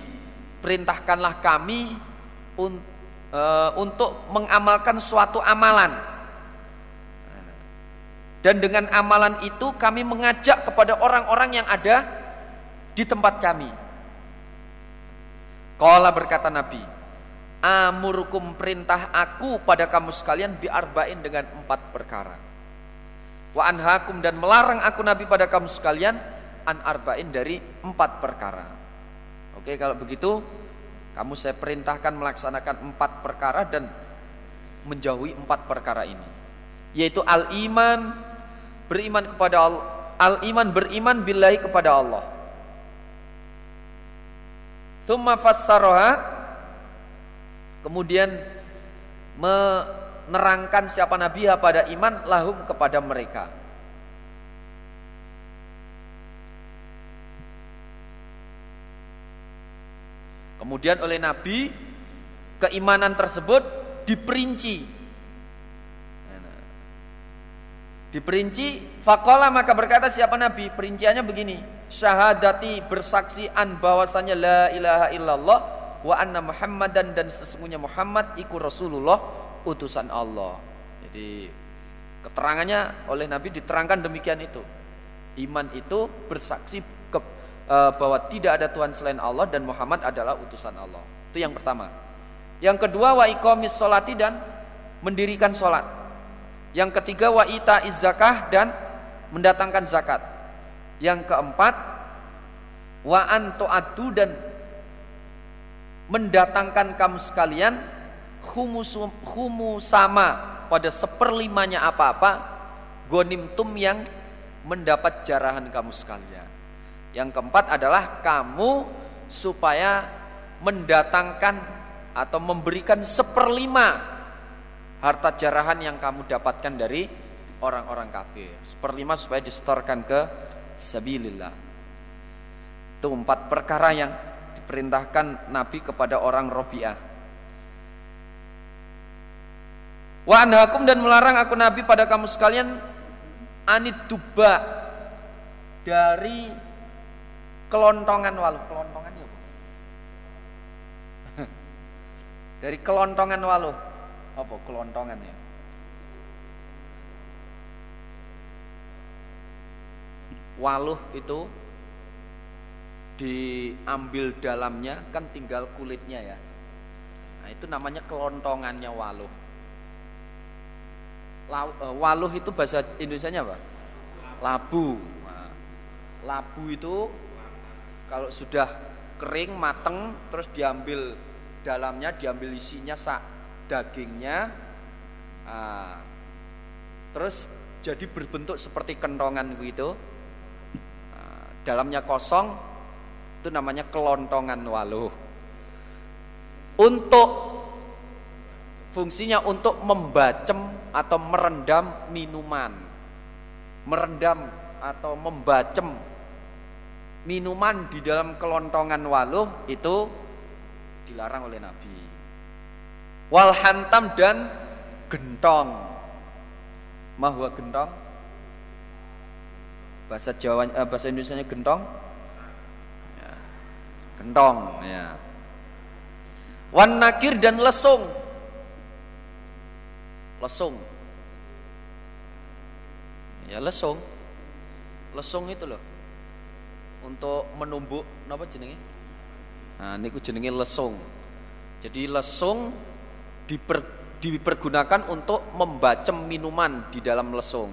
perintahkanlah kami un, e, untuk mengamalkan suatu amalan. Dan dengan amalan itu kami mengajak kepada orang-orang yang ada di tempat kami. Kala berkata Nabi, Amurukum perintah aku pada kamu sekalian biarba'in dengan empat perkara. Wa anhakum dan melarang aku Nabi pada kamu sekalian an arba'in dari empat perkara. Oke kalau begitu kamu saya perintahkan melaksanakan empat perkara dan menjauhi empat perkara ini. Yaitu al-iman, beriman kepada Allah al-iman beriman billahi kepada Allah thumma fassaraha kemudian menerangkan siapa nabi pada iman lahum kepada mereka Kemudian oleh Nabi keimanan tersebut diperinci Diperinci fakola maka berkata siapa Nabi? Perinciannya begini. Syahadati bersaksi an bahwasanya la ilaha illallah wa anna Muhammadan dan sesungguhnya Muhammad iku Rasulullah utusan Allah. Jadi keterangannya oleh Nabi diterangkan demikian itu. Iman itu bersaksi ke, e, bahwa tidak ada Tuhan selain Allah dan Muhammad adalah utusan Allah. Itu yang pertama. Yang kedua wa iqamis sholati dan mendirikan sholat. Yang ketiga wa ita zakah dan mendatangkan zakat. Yang keempat wa antu'addu dan mendatangkan kamu sekalian humus, humusama pada seperlimanya apa-apa gonimtum yang mendapat jarahan kamu sekalian. Yang keempat adalah kamu supaya mendatangkan atau memberikan seperlima harta jarahan yang kamu dapatkan dari orang-orang kafir. Seperlima supaya disetorkan ke sabilillah. Itu empat perkara yang diperintahkan Nabi kepada orang Robiah. Wa anhakum dan melarang aku Nabi pada kamu sekalian anit duba dari kelontongan waluh kelontongan ya dari kelontongan waluh apa kelontongan ya? Waluh itu diambil dalamnya kan tinggal kulitnya ya nah itu namanya kelontongannya waluh Eh, waluh itu bahasa Indonesia-nya apa? Labu. Nah, labu itu kalau sudah kering mateng terus diambil dalamnya diambil isinya sak dagingnya nah, terus jadi berbentuk seperti kentongan gitu nah, dalamnya kosong itu namanya kelontongan waluh untuk fungsinya untuk membacem atau merendam minuman. Merendam atau membacem minuman di dalam kelontongan waluh itu dilarang oleh Nabi. Wal hantam dan gentong. Mahwa gentong? Bahasa Jawa eh, bahasa Indonesia gentong? Gentong ya. Wan nakir dan lesung. Lesung. Ya lesung. Lesung itu loh. Untuk menumbuk apa jenenge? Nah ini jenenge lesung. Jadi lesung diper, dipergunakan untuk membacem minuman di dalam lesung.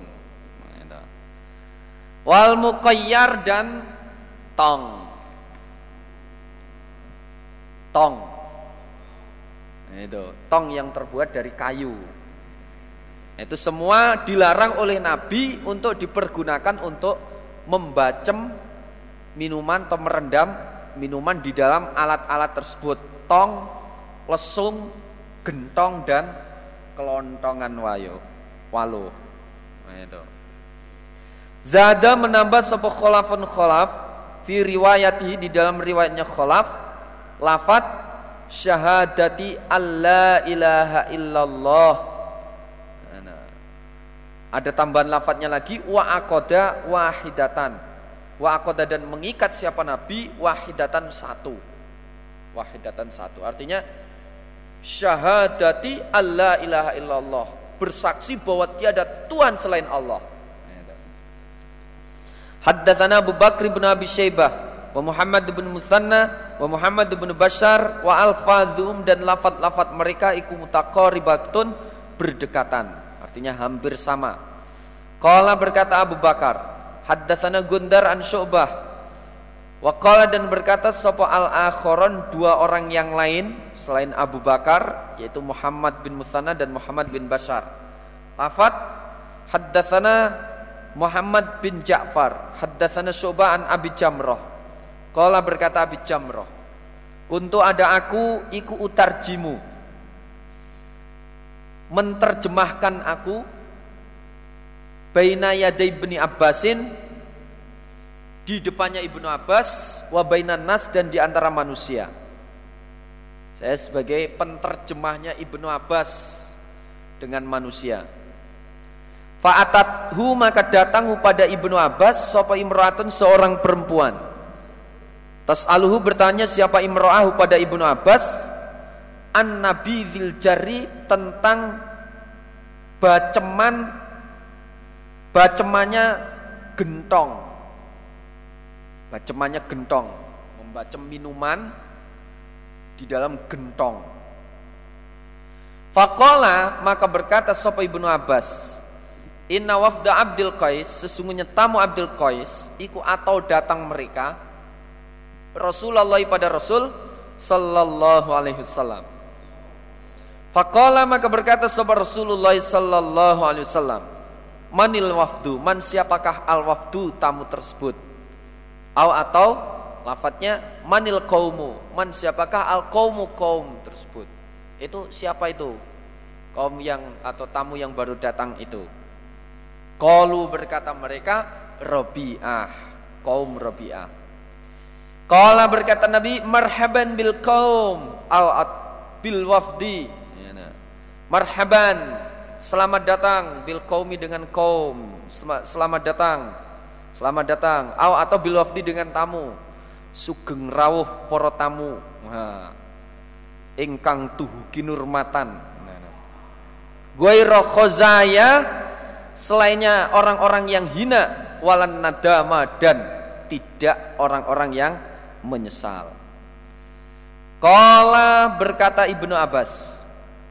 Nah, wal muqayyar dan tong tong nah, itu tong yang terbuat dari kayu itu semua dilarang oleh Nabi untuk dipergunakan untuk membacem minuman atau merendam minuman di dalam alat-alat tersebut. Tong, lesung, gentong dan kelontongan wayo, walu. Nah, itu. Zada menambah sebuah kholafun kholaf fi riwayati di dalam riwayatnya kholaf lafat syahadati Allah ilaha illallah ada tambahan lafadznya lagi wa akoda wahidatan. Wa akoda dan mengikat siapa nabi wahidatan satu. Wahidatan satu. Artinya syahadati Allah ilaha illallah. Bersaksi bahwa tiada Tuhan selain Allah. Haddatsana Abu Bakr bin Abi Syaibah wa Muhammad bin Musanna wa Muhammad bin Bashar wa alfazum dan lafat-lafat mereka iku mutaqaribatun berdekatan artinya hampir sama. Qala berkata Abu Bakar, haddatsana Gundar an Syu'bah. Wa qala dan berkata sapa al-akharon dua orang yang lain selain Abu Bakar yaitu Muhammad bin Musanna dan Muhammad bin Bashar. Lafat haddatsana Muhammad bin Ja'far, haddatsana Syu'bah an Abi Jamrah. Qala berkata Abi Jamrah, Kuntu ada aku iku utarjimu menterjemahkan aku baina yaday ibni Abbasin di depannya Ibnu Abbas wa bainan nas dan di antara manusia. Saya sebagai penterjemahnya Ibnu Abbas dengan manusia. Fa'atathu maka datang pada Ibnu Abbas sapa imratun seorang perempuan. Tas'aluhu bertanya siapa imro'ahu pada Ibnu Abbas an Nabi Jari tentang baceman bacemannya gentong. Bacemannya gentong, membacem minuman di dalam gentong. Fakola maka berkata Sopa Ibnu Abbas Inna wafda Abdul Qais Sesungguhnya tamu Abdul Qais Iku atau datang mereka Rasulullah pada Rasul Sallallahu alaihi wasallam Fakola maka berkata Sopa Rasulullah Sallallahu alaihi wasallam Manil wafdu Man siapakah al wafdu tamu tersebut Aw atau Lafadznya manil kaumu Man siapakah al kaumu kaum tersebut itu siapa itu? Kaum yang atau tamu yang baru datang itu. Kalu berkata mereka Robi'ah, kaum Robi'ah. Kala berkata Nabi, marhaban bil kaum al bil wafdi. Ya, nah. Marhaban, selamat datang bil kaumi dengan kaum. Selamat datang. Selamat datang. atau bil wafdi dengan tamu. Sugeng rawuh para tamu. Nah ingkang tuhu kinurmatan Guairo khozaya selainnya orang-orang yang hina walan nadama dan tidak orang-orang yang menyesal. Kala berkata Ibnu Abbas,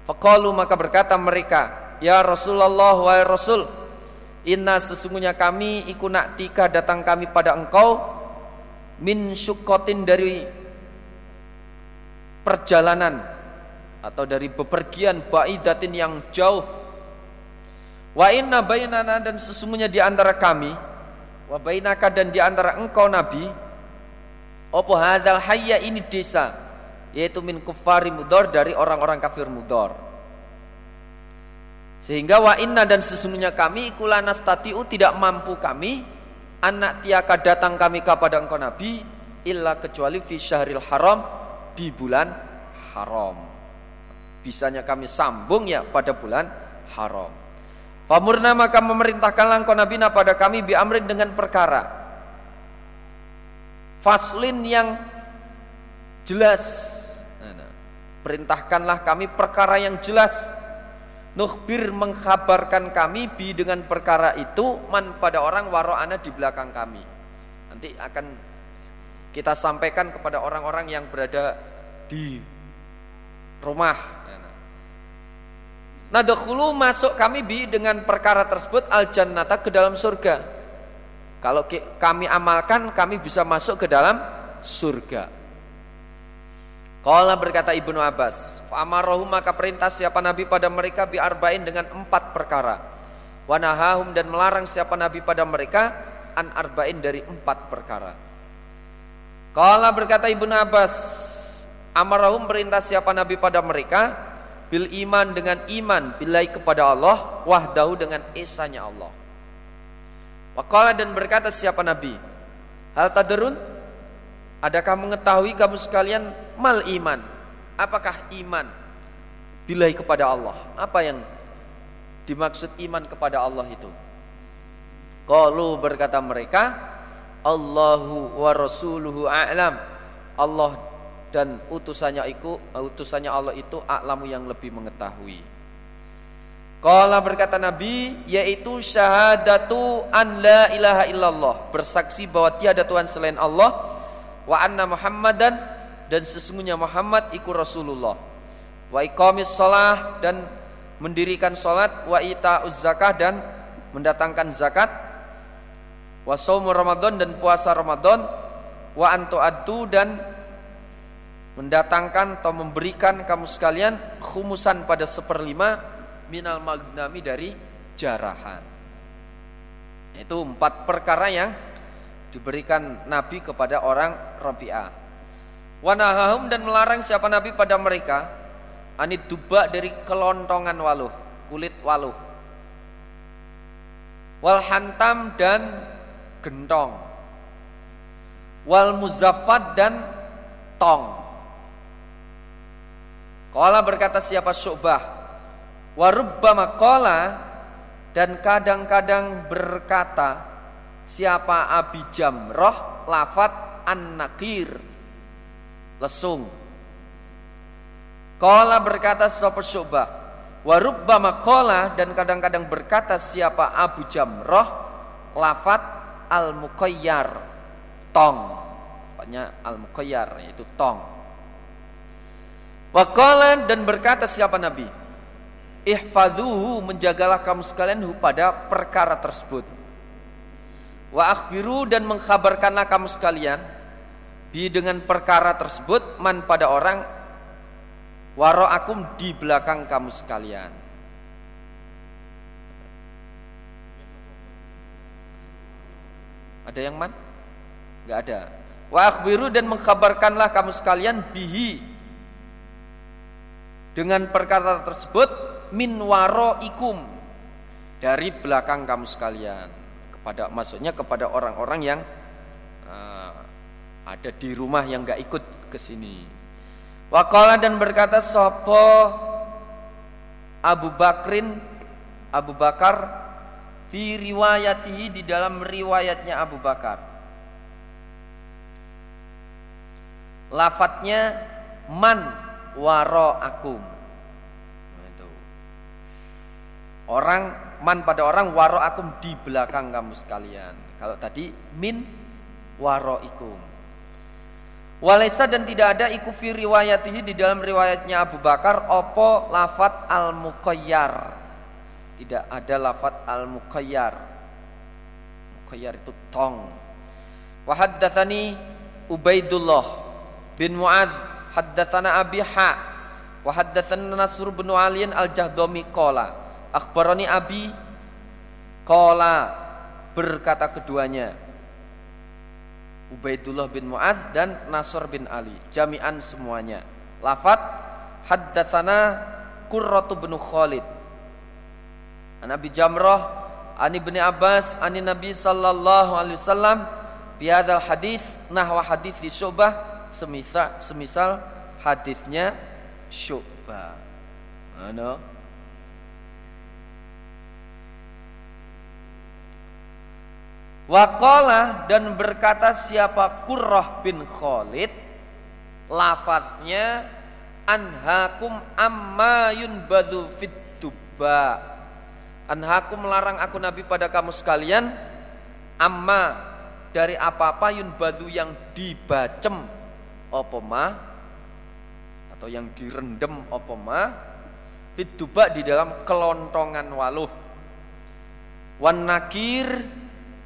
Fakalu maka berkata mereka, Ya Rasulullah wa Rasul, Inna sesungguhnya kami iku nak tika datang kami pada engkau min syukotin dari perjalanan atau dari bepergian baidatin yang jauh. Wa inna bainana dan sesungguhnya di antara kami wa bainaka dan di antara engkau Nabi opo hadzal hayya ini desa yaitu min kufari mudor dari orang-orang kafir mudor. Sehingga wa inna dan sesungguhnya kami ikulanas tatiu tidak mampu kami anak tiaka datang kami kepada engkau Nabi illa kecuali fi syahril haram di bulan haram. Bisanya kami sambung ya pada bulan haram. Famurna maka memerintahkanlah engkau Nabi pada kami bi amrin dengan perkara faslin yang jelas. Nah, nah. Perintahkanlah kami perkara yang jelas. Nukhbir mengkhabarkan kami bi dengan perkara itu man pada orang waro'ana di belakang kami. Nanti akan kita sampaikan kepada orang-orang yang berada di rumah. Nadkhulu masuk kami bi dengan perkara tersebut al jannata ke dalam surga. Kalau kami amalkan kami bisa masuk ke dalam surga. Kala berkata Ibnu Abbas, "Fa'amarohum maka perintah siapa nabi pada mereka bi arba'in dengan empat perkara. Wanahahum dan melarang siapa nabi pada mereka an arba'in dari empat perkara." Kala berkata Ibnu Abbas, Amarahum perintah siapa Nabi pada mereka bil iman dengan iman bilai kepada Allah wahdahu dengan esanya Allah. Wakala dan berkata siapa Nabi? Hal taderun Adakah mengetahui kamu sekalian mal iman? Apakah iman Bilai kepada Allah? Apa yang dimaksud iman kepada Allah itu? Kalau berkata mereka Allahu wa rasuluhu a'lam. Allah dan utusannya itu utusannya Allah itu a'lamu yang lebih mengetahui. Kala berkata Nabi yaitu syahadatu an la ilaha illallah. Bersaksi bahwa tiada Tuhan selain Allah. Wa anna Muhammadan dan sesungguhnya Muhammad iku Rasulullah. Wa iqamis shalah dan mendirikan salat wa itauz zakah dan mendatangkan zakat. Wa shaum Ramadan dan puasa Ramadan. Wa antu addu dan mendatangkan atau memberikan kamu sekalian khumusan pada seperlima minal magnami dari jarahan. Itu empat perkara yang diberikan Nabi kepada orang Rabi'ah. Wanahahum dan melarang siapa Nabi pada mereka anit duba dari kelontongan waluh, kulit waluh. Wal hantam dan gentong. Wal muzaffat dan tong Kala berkata siapa Syu'bah Warubbama Dan kadang-kadang berkata Siapa Abi Jamroh Lafat an-nakir lesung. Qala berkata sapa Syu'bah qala dan kadang-kadang berkata siapa Abu Jamrah lafat al-muqayyar tong. Lafadznya al-muqayyar yaitu tong. Wa qala dan berkata siapa Nabi Ihfadhuhu menjagalah kamu sekalian pada perkara tersebut. Wa akhbiru dan mengkhabarkanlah kamu sekalian bi dengan perkara tersebut man pada orang waro akum di belakang kamu sekalian. Ada yang man? Gak ada. Wa akhbiru dan mengkhabarkanlah kamu sekalian bihi dengan perkara tersebut min ikum dari belakang kamu sekalian kepada maksudnya kepada orang-orang yang uh, ada di rumah yang gak ikut ke sini. Wakala dan berkata sopo Abu Bakrin Abu Bakar fi riwayatihi di dalam riwayatnya Abu Bakar. Lafatnya man waro akum Orang man pada orang waro akum di belakang kamu sekalian. Kalau tadi min waro ikum. Walaysa dan tidak ada iku fi riwayatihi di dalam riwayatnya Abu Bakar opo lafat al muqayyar. Tidak ada lafat al muqayyar. Muqayyar itu tong. Wa haddatsani Ubaidullah bin Muadz haddatsana Abi Ha wa haddatsana Nasr bin Aliin al-Jahdami qala Akhbarani Abi Kola berkata keduanya Ubaidullah bin Mu'adh dan Nasr bin Ali Jami'an semuanya. Lafat Haddathana Qurratu bin Khalid. Nabi Jamrah Ani bin Abbas Ani Nabi sallallahu alaihi wasallam Biadal hadis Nahwa hadis di Syubah. Semisal, semisal hadisnya Syubah. Ano? Waqala dan berkata siapa Qurrah bin Khalid lafadznya anhakum amma yunbadhu fit tuba anhakum melarang aku nabi pada kamu sekalian. Amma dari apa-apa yunbadhu yang dibacem opoma atau yang direndam opoma fit tuba di dalam kelontongan waluh. Wan nakir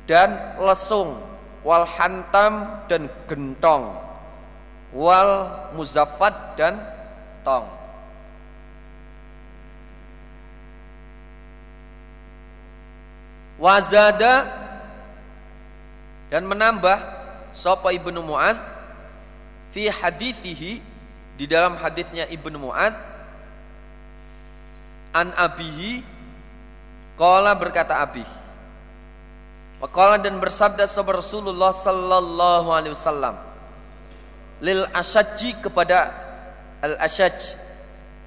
dan lesung wal hantam dan gentong wal muzaffat dan tong. Wazada dan menambah sapa ibnu muad fi hadithihi di dalam hadisnya ibnu muad an abihi qala berkata abih Waqala dan bersabda sahabat Rasulullah sallallahu alaihi wasallam lil asyajji kepada al asyaj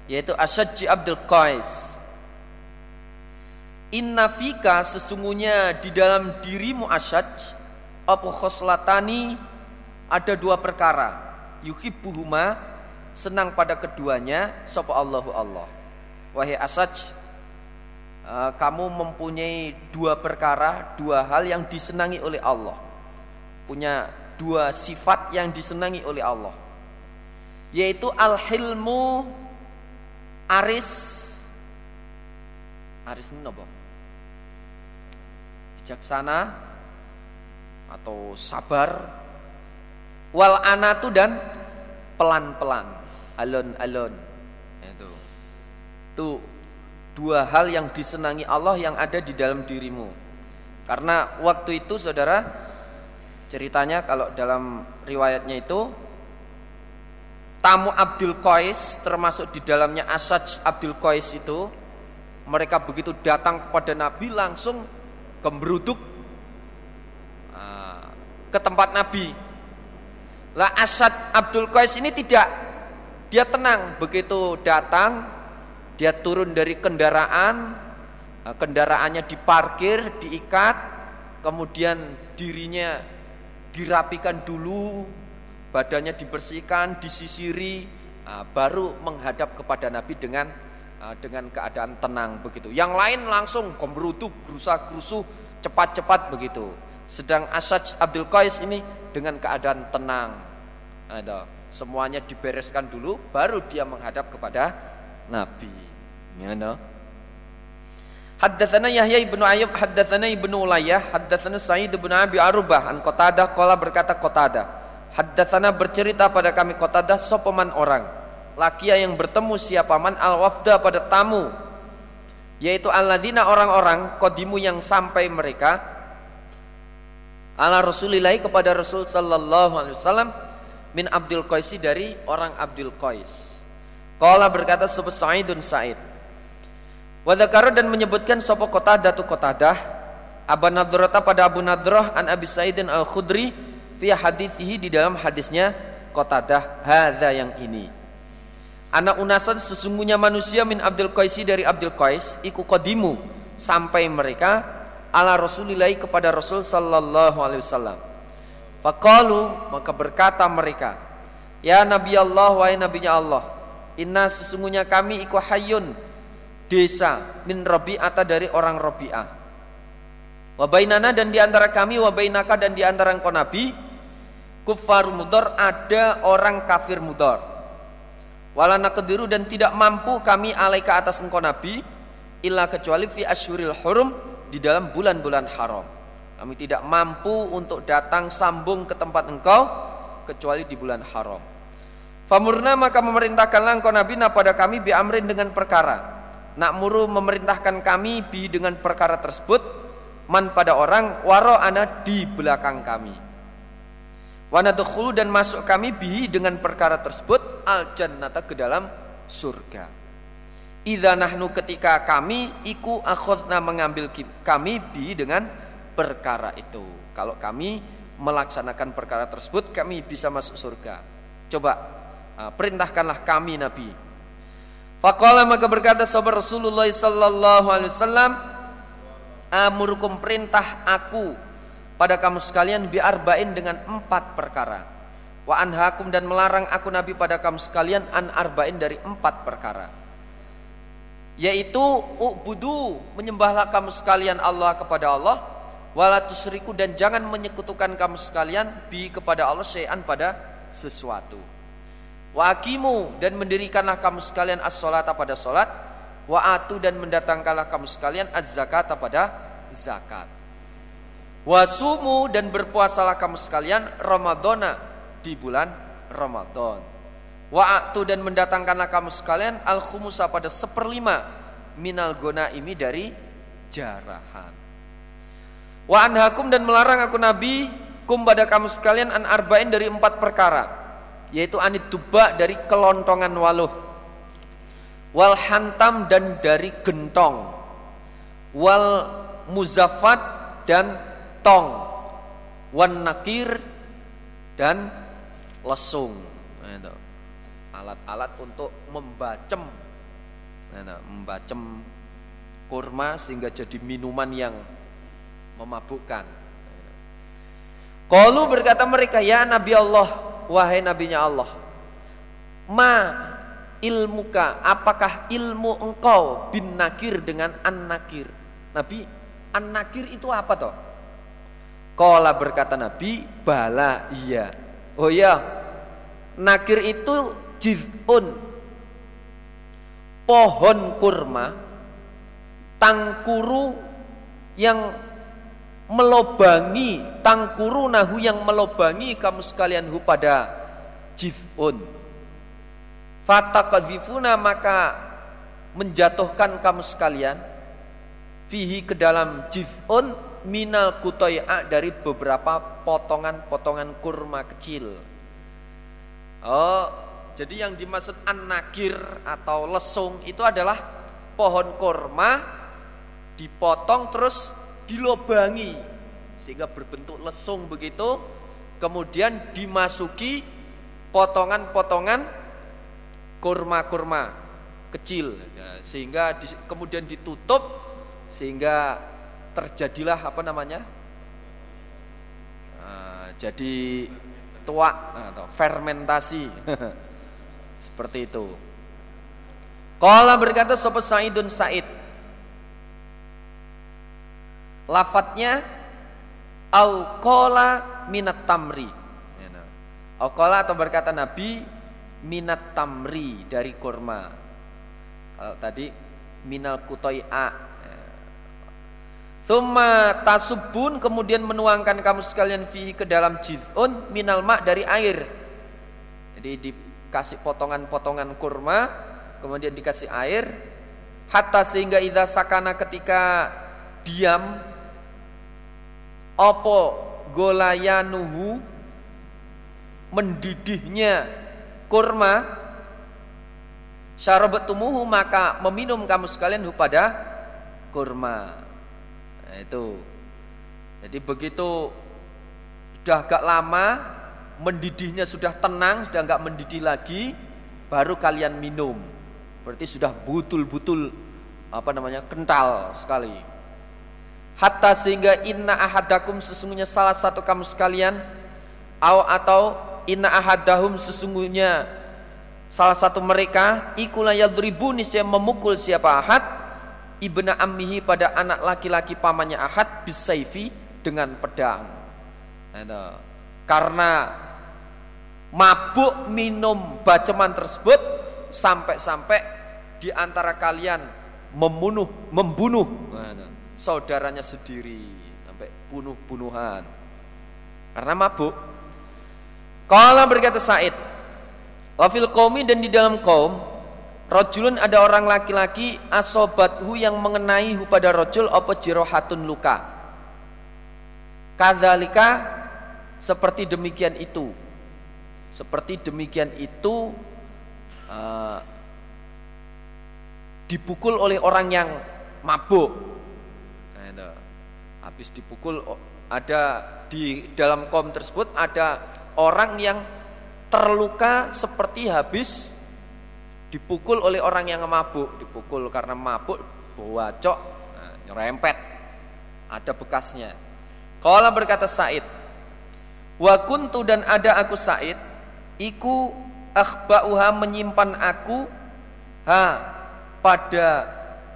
yaitu asyajji Abdul Qais. Inna fika sesungguhnya di dalam dirimu asyaj apa khoslatani ada dua perkara. Yuhibbuhuma senang pada keduanya sapa Allahu Allah. Wahai asyaj Eh, kamu mempunyai dua perkara, dua hal yang disenangi oleh Allah. Punya dua sifat yang disenangi oleh Allah. Yaitu al-hilmu aris aris apa? Bijaksana atau sabar wal anatu dan pelan-pelan alon-alon itu tuh dua hal yang disenangi Allah yang ada di dalam dirimu. Karena waktu itu saudara ceritanya kalau dalam riwayatnya itu tamu Abdul Qais termasuk di dalamnya Asaj Abdul Qais itu mereka begitu datang kepada Nabi langsung gembruduk ah, ke tempat Nabi. Lah Asad Abdul Qais ini tidak dia tenang begitu datang dia turun dari kendaraan, kendaraannya diparkir, diikat, kemudian dirinya dirapikan dulu, badannya dibersihkan, disisiri, nah, baru menghadap kepada Nabi dengan uh, dengan keadaan tenang begitu. Yang lain langsung komberutu, gerusa-gerusu, cepat-cepat begitu. Sedang Asaj Abdul Qais ini dengan keadaan tenang. Ada semuanya dibereskan dulu, baru dia menghadap kepada Nabi. Ya, no? Haddatsana Yahya ibnu Ayyub, haddatsana ibnu Ulayyah, haddatsana Sa'id ibnu Abi Arubah an Qatadah qala berkata Qatadah. Haddatsana bercerita pada kami Qatadah sopaman orang lakia yang bertemu siapa man al wafda pada tamu yaitu alladzina orang-orang kodimu yang sampai mereka ala Rasulillah kepada Rasul sallallahu alaihi wasallam min Abdul Qaisi dari orang Abdul Qais. Qala berkata Sa'idun Sa'id Wadakara dan menyebutkan sopo kota datu dah Abu Nadrata pada Abu Nadrah an Abi Sa'idin al Khudri fi hadithihi di dalam hadisnya kota dah hadza yang ini. Anak unasan sesungguhnya manusia min Abdul Qaisi dari Abdul Qais iku kodimu sampai mereka ala Rasulillah kepada Rasul sallallahu alaihi wasallam. Faqalu maka berkata mereka, Ya Nabi Allah wahai nabinya Allah, inna sesungguhnya kami iku hayyun desa min Rabi'ata dari orang Rabi'ah. Wabainana dan di antara kami wabainaka dan di antara engkau Nabi kufar mudor ada orang kafir mudor. Walana kediru dan tidak mampu kami alaika atas engkau Nabi illa kecuali fi asyuril hurum di dalam bulan-bulan haram. Kami tidak mampu untuk datang sambung ke tempat engkau kecuali di bulan haram. Famurna maka memerintahkanlah engkau Nabi pada kami bi amrin dengan perkara Nakmuru memerintahkan kami bi dengan perkara tersebut man pada orang waro ana di belakang kami. Wanadkhulu dan masuk kami bi dengan perkara tersebut al jannata ke dalam surga. Idza nahnu ketika kami iku akhadna mengambil kami bi dengan perkara itu. Kalau kami melaksanakan perkara tersebut kami bisa masuk surga. Coba ah, perintahkanlah kami Nabi Faqala maka berkata sahabat Rasulullah sallallahu alaihi wasallam amurukum perintah aku pada kamu sekalian biarba'in dengan empat perkara. Wa anhakum dan melarang aku Nabi pada kamu sekalian an arba'in dari empat perkara. Yaitu ubudu menyembahlah kamu sekalian Allah kepada Allah wala tusriku dan jangan menyekutukan kamu sekalian bi kepada Allah syai'an pada sesuatu. Wa akimu dan mendirikanlah kamu sekalian as-salata pada salat, wa atu dan mendatangkanlah kamu sekalian az-zakata pada zakat. Wa sumu dan berpuasalah kamu sekalian Ramadana di bulan Ramadan. Wa atu dan mendatangkanlah kamu sekalian al-khumusa pada seperlima minal gona ini dari jarahan. Wa anhakum dan melarang aku Nabi kum pada kamu sekalian an arba'in dari empat perkara yaitu anit tuba dari kelontongan waluh. Wal hantam dan dari gentong. Wal muzafat dan tong. Wan nakir dan lesung. Nah, alat-alat untuk membacem. Nah, membacem kurma sehingga jadi minuman yang memabukkan. Kalau berkata mereka ya Nabi Allah wahai nabinya Allah ma ilmuka apakah ilmu engkau bin nakir dengan an nakir nabi an nakir itu apa toh? Kala berkata Nabi bala iya. Oh ya nakir itu jizun. Pohon kurma tangkuru yang melobangi tangkuru nahu yang melobangi kamu sekalian hu pada jifun. Fatakadzifuna maka menjatuhkan kamu sekalian fihi ke dalam jifun minal kutoya dari beberapa potongan-potongan kurma kecil. Oh jadi yang dimaksud an-nakir atau lesung itu adalah pohon kurma dipotong terus dilobangi sehingga berbentuk lesung begitu. Kemudian dimasuki potongan-potongan kurma-kurma kecil. Ya, sehingga di, kemudian ditutup sehingga terjadilah apa namanya? Nah, jadi tua atau fermentasi. Seperti itu. Kala berkata sopo Sa'idun Sa'id Lafadznya Au minat tamri ya, nah. Au atau berkata Nabi Minat tamri dari kurma Kalau tadi Minal kutoi'a Thumma tasubun kemudian menuangkan kamu sekalian fihi ke dalam jiz'un minal ma' dari air. Jadi dikasih potongan-potongan kurma, kemudian dikasih air, hatta sehingga idza sakana ketika diam opo golayanuhu mendidihnya kurma syarabatumuhu maka meminum kamu sekalian pada kurma Nah, itu. Jadi begitu sudah agak lama mendidihnya sudah tenang, sudah enggak mendidih lagi, baru kalian minum. Berarti sudah butul-butul apa namanya? kental sekali. Hatta sehingga inna ahadakum sesungguhnya salah satu kamu sekalian au atau inna ahadahum sesungguhnya salah satu mereka ikulah yadribu niscaya memukul siapa ahad ibna ammihi pada anak laki-laki pamannya Ahad bisaifi dengan pedang. Karena mabuk minum baceman tersebut sampai-sampai di antara kalian membunuh membunuh saudaranya sendiri sampai bunuh-bunuhan. Karena mabuk. Kala berkata Said, wafil qaumi dan di dalam kaum Rojulun ada orang laki-laki asobathu yang mengenai pada rojul apa jirohatun luka. Kadzalika seperti demikian itu. Seperti demikian itu uh, dipukul oleh orang yang mabuk. Habis dipukul ada di dalam kaum tersebut ada orang yang terluka seperti habis dipukul oleh orang yang mabuk, dipukul karena mabuk, bawacok, nah, nyerempet, ada bekasnya. Kala berkata Said, wa kuntu dan ada aku Said, iku akhba'uha menyimpan aku ha pada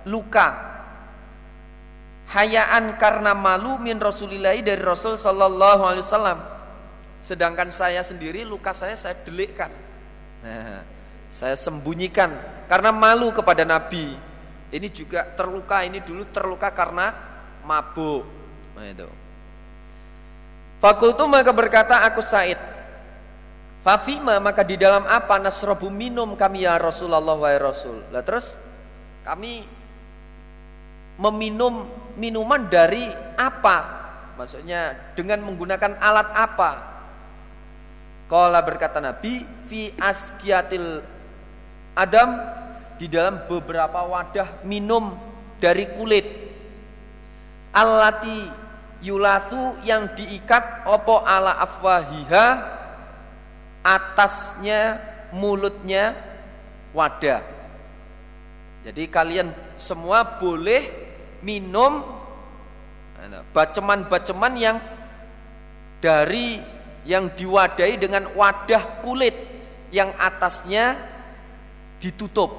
luka hayaan karena malu min Rasulillahi dari Rasul sallallahu alaihi wasallam. Sedangkan saya sendiri luka saya saya delikkan. Nah, saya sembunyikan karena malu kepada Nabi. Ini juga terluka, ini dulu terluka karena mabuk. Nah itu. Fakultu maka berkata aku Said. Fafima maka di dalam apa nasrobu minum kami ya Rasulullah wa Rasul. Lah terus kami meminum minuman dari apa? Maksudnya dengan menggunakan alat apa? Kala berkata Nabi fi askiatil Adam di dalam beberapa wadah minum dari kulit alati yulasu yang diikat opo ala afwahiha atasnya mulutnya wadah jadi kalian semua boleh minum baceman-baceman yang dari yang diwadahi dengan wadah kulit yang atasnya ditutup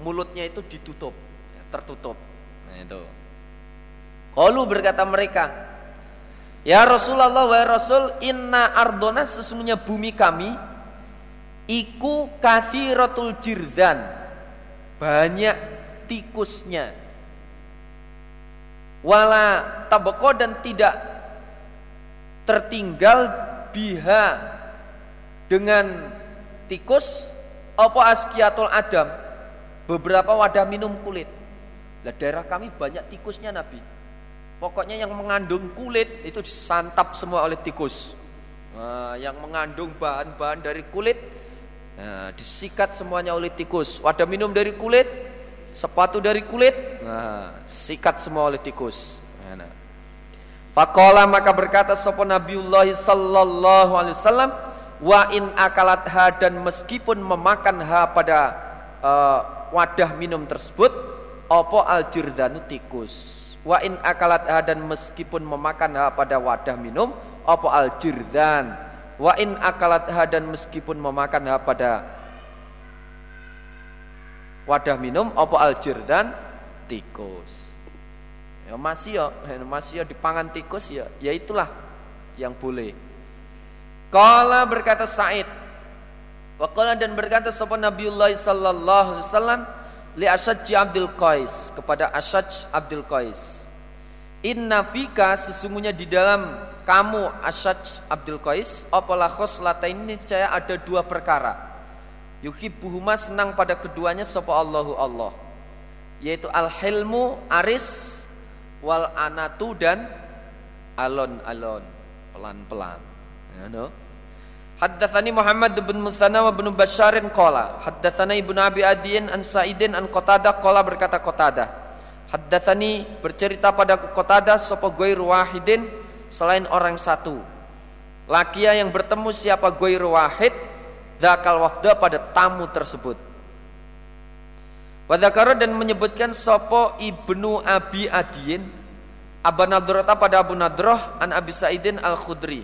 mulutnya itu ditutup tertutup. Nah itu. Kalu berkata mereka Ya Rasulullah wa Rasul inna ardona sesungguhnya bumi kami iku kathiratul jirdan banyak tikusnya wala tabako dan tidak tertinggal biha dengan tikus apa askiatul adam? Beberapa wadah minum kulit. Lah daerah kami banyak tikusnya Nabi. Pokoknya yang mengandung kulit itu disantap semua oleh tikus. Nah, yang mengandung bahan-bahan dari kulit nah, disikat semuanya oleh tikus. Wadah minum dari kulit sepatu dari kulit. Nah, sikat semua oleh tikus. Nah, Fakola maka berkata sopo Nabiullah sallallahu alaihi wasallam wa in akalat ha dan meskipun memakan ha pada uh, wadah minum tersebut opo al jirdanu tikus? Wa in akalat ha dan meskipun memakan ha pada wadah minum apa al-jirdan? Wa in akalat dan meskipun memakan ha pada wadah minum apa al-jirdan tikus ya masih ya masih ya dipangan tikus ya ya itulah yang boleh Kala berkata Said Waqala dan berkata sapa Nabiullah sallallahu alaihi wasallam li Asyaj Abdul Qais kepada Asyaj Abdul Qais. Inna fika sesungguhnya di dalam kamu Asyaj Abdul Qais apalah khoslatain ini saya ada dua perkara. Yuhibbuhuma senang pada keduanya sapa Allahu Allah. Yaitu al-hilmu aris wal anatu dan alon-alon pelan-pelan. Ya, no? Haddatsani Muhammad bin Musanna wa bin Basharin qala haddatsana Ibnu Abi Adiyin an Sa'idin an Qatadah qala berkata Qatadah haddatsani bercerita pada Qatadah sapa Guair Wahidin selain orang satu lakia yang bertemu siapa Guair Wahid dzakal wafda pada tamu tersebut. Wadakara dan menyebutkan sopo ibnu Abi Adiyin Abu Nadrata pada Abu Nadroh an Abi Sa'idin al Khudri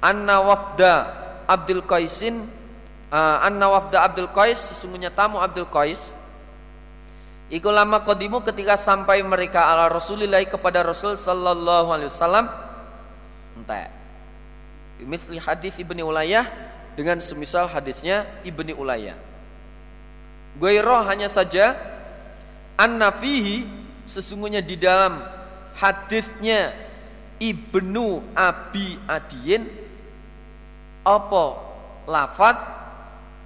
anna wafda Abdul Qaisin uh, anna wafda Abdul Qais sesungguhnya tamu Abdul Qais. Iku lama kodimu ketika sampai mereka ala Rasulillah kepada Rasul sallallahu alaihi wasallam. Entah Mithli hadis Ibni Ulayah dengan semisal hadisnya Ibni Ulayah. Goiro hanya saja anna fihi sesungguhnya di dalam hadisnya Ibnu Abi Adiyin apa lafaz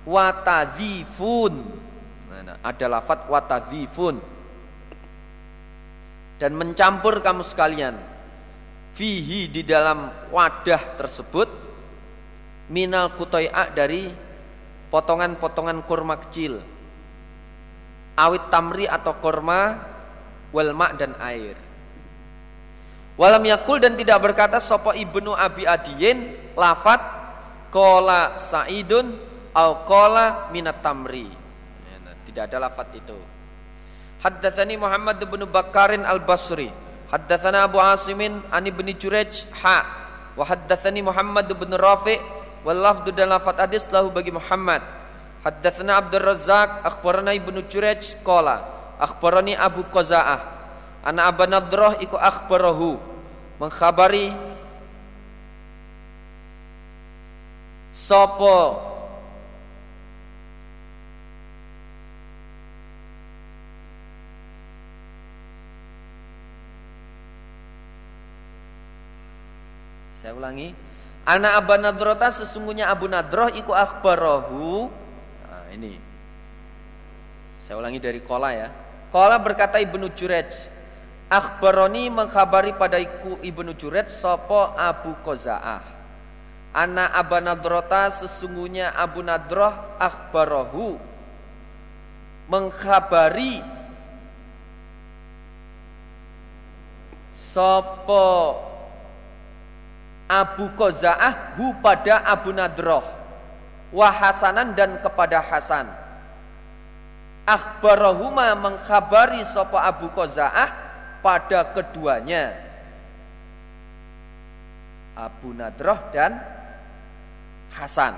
watadzifun nah, nah, ada lafaz watadzifun dan mencampur kamu sekalian fihi di dalam wadah tersebut minal kutoi'a dari potongan-potongan kurma kecil awit tamri atau kurma walma dan air walam yakul dan tidak berkata sopo ibnu abi adiyin lafat Kola Sa'idun au kola minat tamri. Ya, nah, tidak ada lafat itu. Haddatsani Muhammad bin Bakarin Al-Basri. Haddatsana Abu Asimin an Ibnu Jurej ha. Wa haddatsani Muhammad bin Rafi wal lafdu dan lafat hadis lahu bagi Muhammad. Haddatsana Abdul Razzaq akhbarana Ibnu Jurej qala akhbarani Abu Qaza'ah. Ana Abu Nadrah iku akhbarahu. Mengkhabari Sopo? Saya ulangi Anak Abu Nadrota sesungguhnya Abu Nadroh iku akhbarahu. Nah ini. Saya ulangi dari kola ya. Kola berkata Ibnu Jurej Akhbaroni mengkhabari pada Ibnu Jurej Sopo Abu Koza'ah Ana Abu Nadrota sesungguhnya Abu Nadroh akhbarahu. Mengkhabari Sopo Abu Koza'ah hu pada Abu Nadroh. Wahasanan dan kepada Hasan. Akhbarahuma mengkhabari Sopo Abu Koza'ah pada keduanya. Abu Nadroh dan Hasan.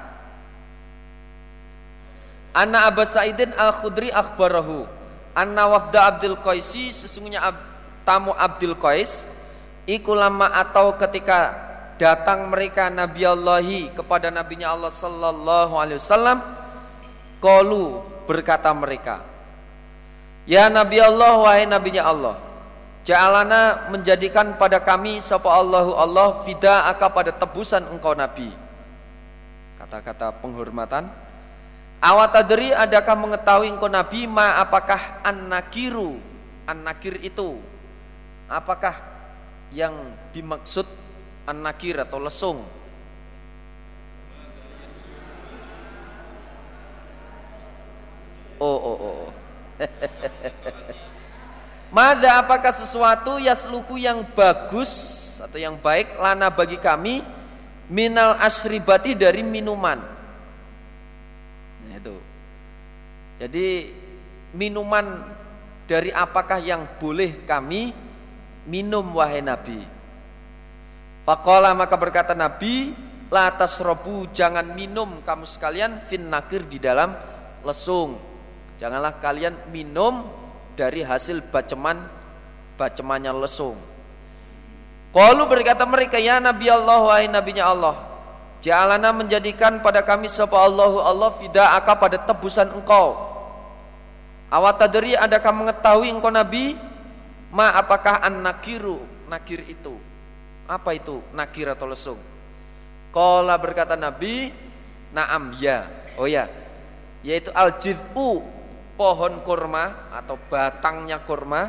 Anna Abu Sa'idin Al-Khudri akhbarahu Anna wafda Abdul Qaisi sesungguhnya ab, tamu Abdul Qais iku lama atau ketika datang mereka Nabi Allahi kepada nabinya Allah sallallahu alaihi wasallam qalu berkata mereka Ya Nabi Allah wahai nabinya Allah Ja'alana menjadikan pada kami sapa Allahu Allah fida'aka pada tebusan engkau Nabi kata-kata penghormatan. Awatadri adakah mengetahui engkau Nabi ma apakah an-nakiru an-nakir itu apakah yang dimaksud an-nakir atau lesung Oh oh oh. oh. Mada apakah sesuatu yasluku yang bagus atau yang baik lana bagi kami minal asribati dari minuman. Nah, itu. Jadi minuman dari apakah yang boleh kami minum wahai Nabi? Fakola maka berkata Nabi, latas robu jangan minum kamu sekalian fin nakir di dalam lesung. Janganlah kalian minum dari hasil baceman bacemannya lesung. Qalu berkata mereka ya Nabi Allah wahai nabinya Allah. Ja'alana menjadikan pada kami sapa Allahu Allah fida'aka pada tebusan engkau. Awatadri adakah mengetahui engkau Nabi ma apakah an nakiru nakir itu? Apa itu nakir atau lesung? Qala berkata Nabi, "Na'am ya." Oh ya. Yaitu al-jid'u, pohon kurma atau batangnya kurma.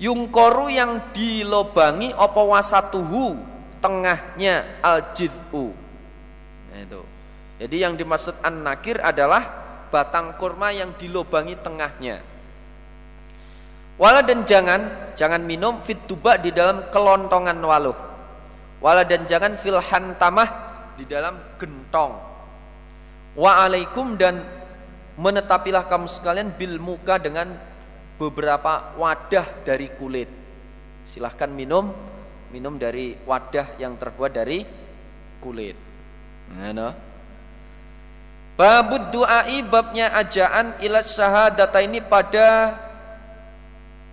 Yungkoru yang dilobangi apa wasatuhu, tengahnya al-jid'u. Nah, itu. Jadi yang dimaksud an-nakir adalah batang kurma yang dilobangi tengahnya. Wala dan jangan, jangan minum fit di dalam kelontongan waluh. Wala dan jangan filhan tamah di dalam gentong. Wa alaikum dan menetapilah kamu sekalian bil muka dengan beberapa wadah dari kulit. Silahkan minum minum dari wadah yang terbuat dari kulit. Nah, Babud du'ai babnya ajaan ila syahadata ini pada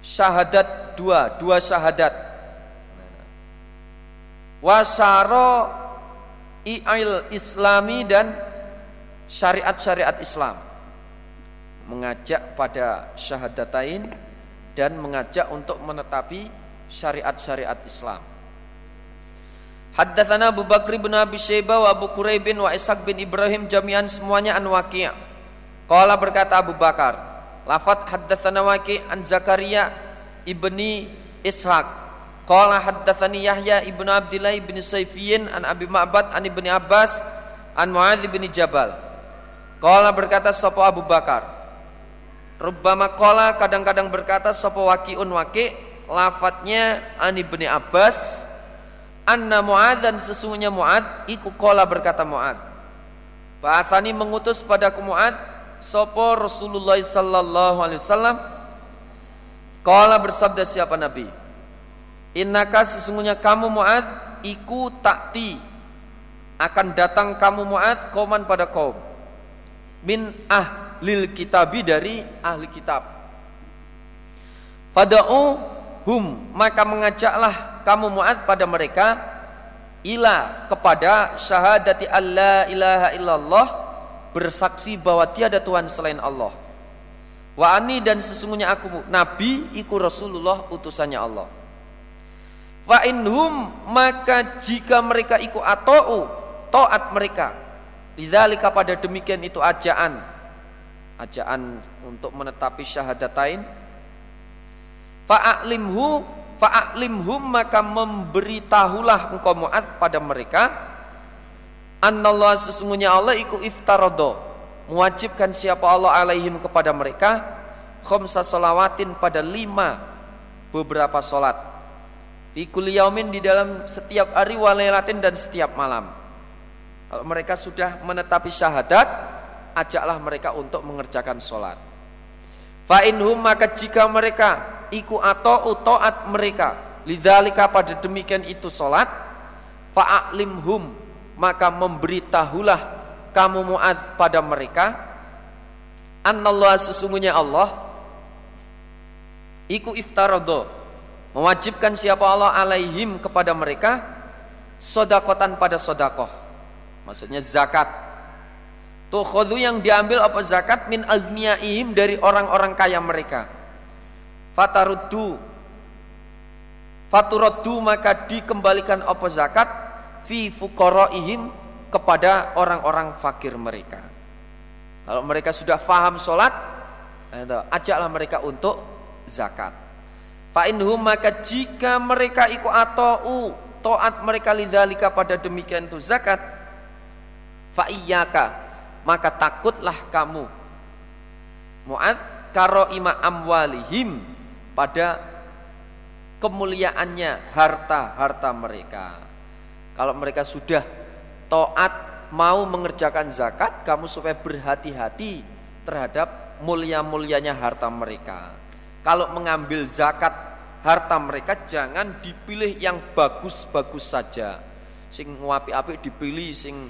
syahadat dua, dua syahadat. Wasaro i'il islami dan syariat-syariat Islam. Mengajak pada syahadatain dan mengajak untuk menetapi syariat-syariat Islam. Haddatsana Abu Bakri bin Abi Syaibah wa Abu Quraib bin wa Ishaq bin Ibrahim jami'an semuanya an Waqi'. Qala berkata Abu Bakar, lafat haddatsana Waqi' an Zakaria ibni Ishaq Qala haddatsani Yahya ibnu Abdullah bin Sayfiyin an Abi Ma'bad an Ibnu Abbas an Muadz bin Jabal. Qala berkata sapa Abu Bakar. Rubbama qala kadang-kadang berkata sapa Waqi'un Waqi' lafadznya an Ibnu Abbas anna Muadzan sesungguhnya Muadz iku qala berkata Muadz. Ba'athani mengutus padaku Muadz sapa Rasulullah sallallahu alaihi wasallam? Qala bersabda siapa Nabi? Innaka sesungguhnya kamu Mu'ad iku takti akan datang kamu Mu'ad kauman pada kaum. Min ahlil kitabi dari ahli kitab. Fada'u hum maka mengajaklah kamu Mu'ad pada mereka ila kepada syahadati alla ilaha illallah bersaksi bahwa tiada Tuhan selain Allah wa ani dan sesungguhnya aku nabi iku Rasulullah utusannya Allah Fa inhum maka jika mereka ikut atau taat mereka. Lidzalika pada demikian itu ajaan. Ajaan untuk menetapi syahadatain. Fa'alimhu fa'alimhum maka memberitahulah engkau Mu'ad pada mereka annallah sesungguhnya Allah iku iftarodo mewajibkan siapa Allah alaihim kepada mereka khamsa salawatin pada lima beberapa solat Fi kulli yaumin di dalam setiap hari walailatin dan setiap malam. Kalau mereka sudah menetapi syahadat, ajaklah mereka untuk mengerjakan sholat. Fa inhum maka jika mereka iku atau utoat mereka, lidzalika pada demikian itu sholat, fa'alimhum maka memberitahulah kamu muad pada mereka, annallah sesungguhnya Allah iku iftarodo mewajibkan siapa Allah alaihim kepada mereka sodakotan pada sodakoh. Maksudnya zakat. Tuh khodu yang diambil apa zakat? Min agniyaihim dari orang-orang kaya mereka. Fataruddu. Faturaddu maka dikembalikan apa zakat fi fuqaraihim kepada orang-orang fakir mereka kalau mereka sudah faham sholat ajaklah mereka untuk zakat Fa inhum maka jika mereka ikut atau taat mereka lidzalika pada demikian itu zakat fa iyyaka maka takutlah kamu Mu'ad karo ima amwalihim pada kemuliaannya harta-harta mereka. Kalau mereka sudah taat mau mengerjakan zakat, kamu supaya berhati-hati terhadap mulia-mulianya harta mereka. Kalau mengambil zakat harta mereka jangan dipilih yang bagus-bagus saja. Sing ngapi-apik dipilih, sing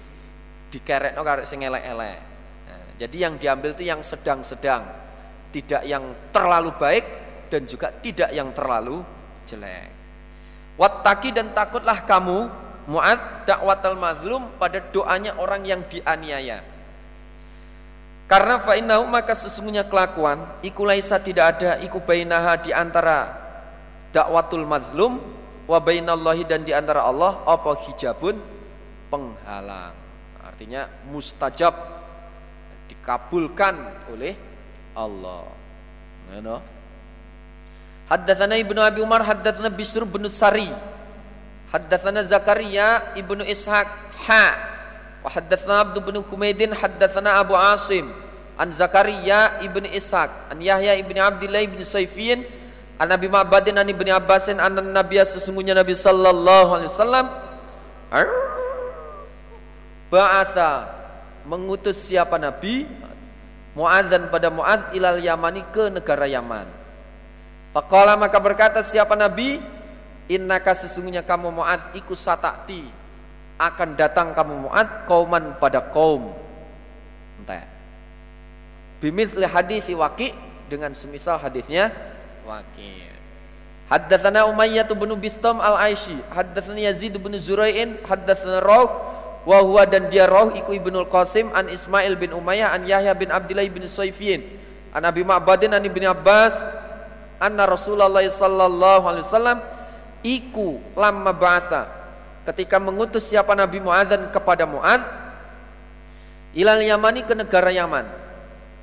dikerekno karek sing elek-elek. Nah, jadi yang diambil itu yang sedang-sedang, tidak yang terlalu baik dan juga tidak yang terlalu jelek. Wattaki dan takutlah kamu Mu'ad dakwatal mazlum pada doanya orang yang dianiaya. Karena fa'innahu maka sesungguhnya kelakuan iku laisa tidak ada iku bainaha di antara dakwatul mazlum wa bainallahi dan di antara Allah apa hijabun penghalang. Artinya mustajab dikabulkan oleh Allah. Ngono. Haddatsana Ibnu Abi Umar haddatsana Bisr bin Sari. Haddatsana Zakaria Ibnu Ishaq ha Wa haddatsana Abdul bin Humaidin Abu Asim an Zakaria ibn Ishaq an Yahya ibn Abdullah ibn Saifin an Nabi Ma'badin an ibn Abbasin an Nabi sesungguhnya Nabi sallallahu alaihi wasallam ba'atha mengutus siapa Nabi Muadzan pada Muadz ilal Yamani ke negara Yaman. Faqala maka berkata siapa Nabi innaka sesungguhnya kamu Muadz iku satati akan datang kamu Mu'ad kauman pada kaum. Entah. Bimithli hadis Waqi dengan semisal hadisnya Waqi. Haddatsana Umayyah bin Bistam al-Aishi, haddatsana Yazid bin Zurai'in, haddatsana Rauh wa huwa dan dia Rauh iku Ibnul Qasim an Ismail bin Umayyah an Yahya bin Abdullah bin Saifin an Abi Ma'badin an Ibnu Abbas anna Rasulullah sallallahu alaihi wasallam iku lamma ba'atha ketika mengutus siapa Nabi Muadzan kepada Muadz ilal Yamani ke negara Yaman.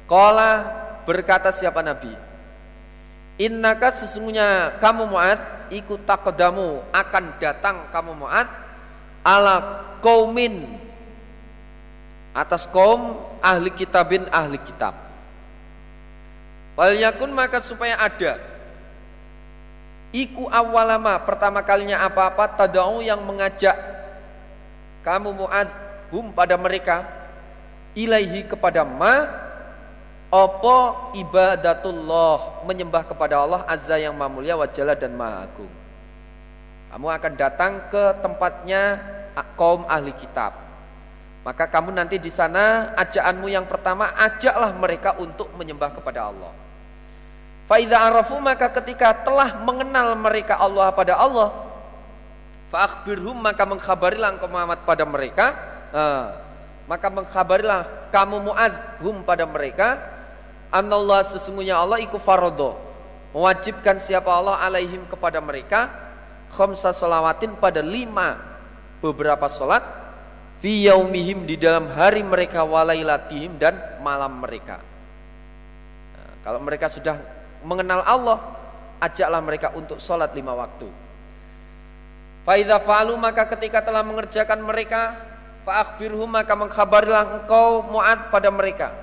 Qala berkata siapa Nabi? Innaka sesungguhnya kamu Muadz ikut takodamu akan datang kamu Muadz ala kaumin atas kaum ahli kitabin ahli kitab. Wal yakun maka supaya ada Iku awalama pertama kalinya apa-apa tadau yang mengajak kamu muad hum pada mereka ilaihi kepada ma opo ibadatullah menyembah kepada Allah azza yang maha mulia wajalla dan maha agung. Kamu akan datang ke tempatnya kaum ahli kitab. Maka kamu nanti di sana ajaanmu yang pertama ajaklah mereka untuk menyembah kepada Allah. Faida arafu maka ketika telah mengenal mereka Allah pada Allah, faakhbirhum maka mengkhabarilah engkau Muhammad pada mereka, uh, maka mengkhabarilah kamu Muad hum pada mereka, anallah sesungguhnya Allah iku farodo, mewajibkan siapa Allah alaihim kepada mereka, khamsa solawatin pada lima beberapa solat, fi yaumihim di dalam hari mereka walailatihim dan malam mereka. Nah, kalau mereka sudah mengenal Allah, ajaklah mereka untuk sholat lima waktu. Faidha falu maka ketika telah mengerjakan mereka, faakhbirhum maka mengkhabarilah engkau muad pada mereka.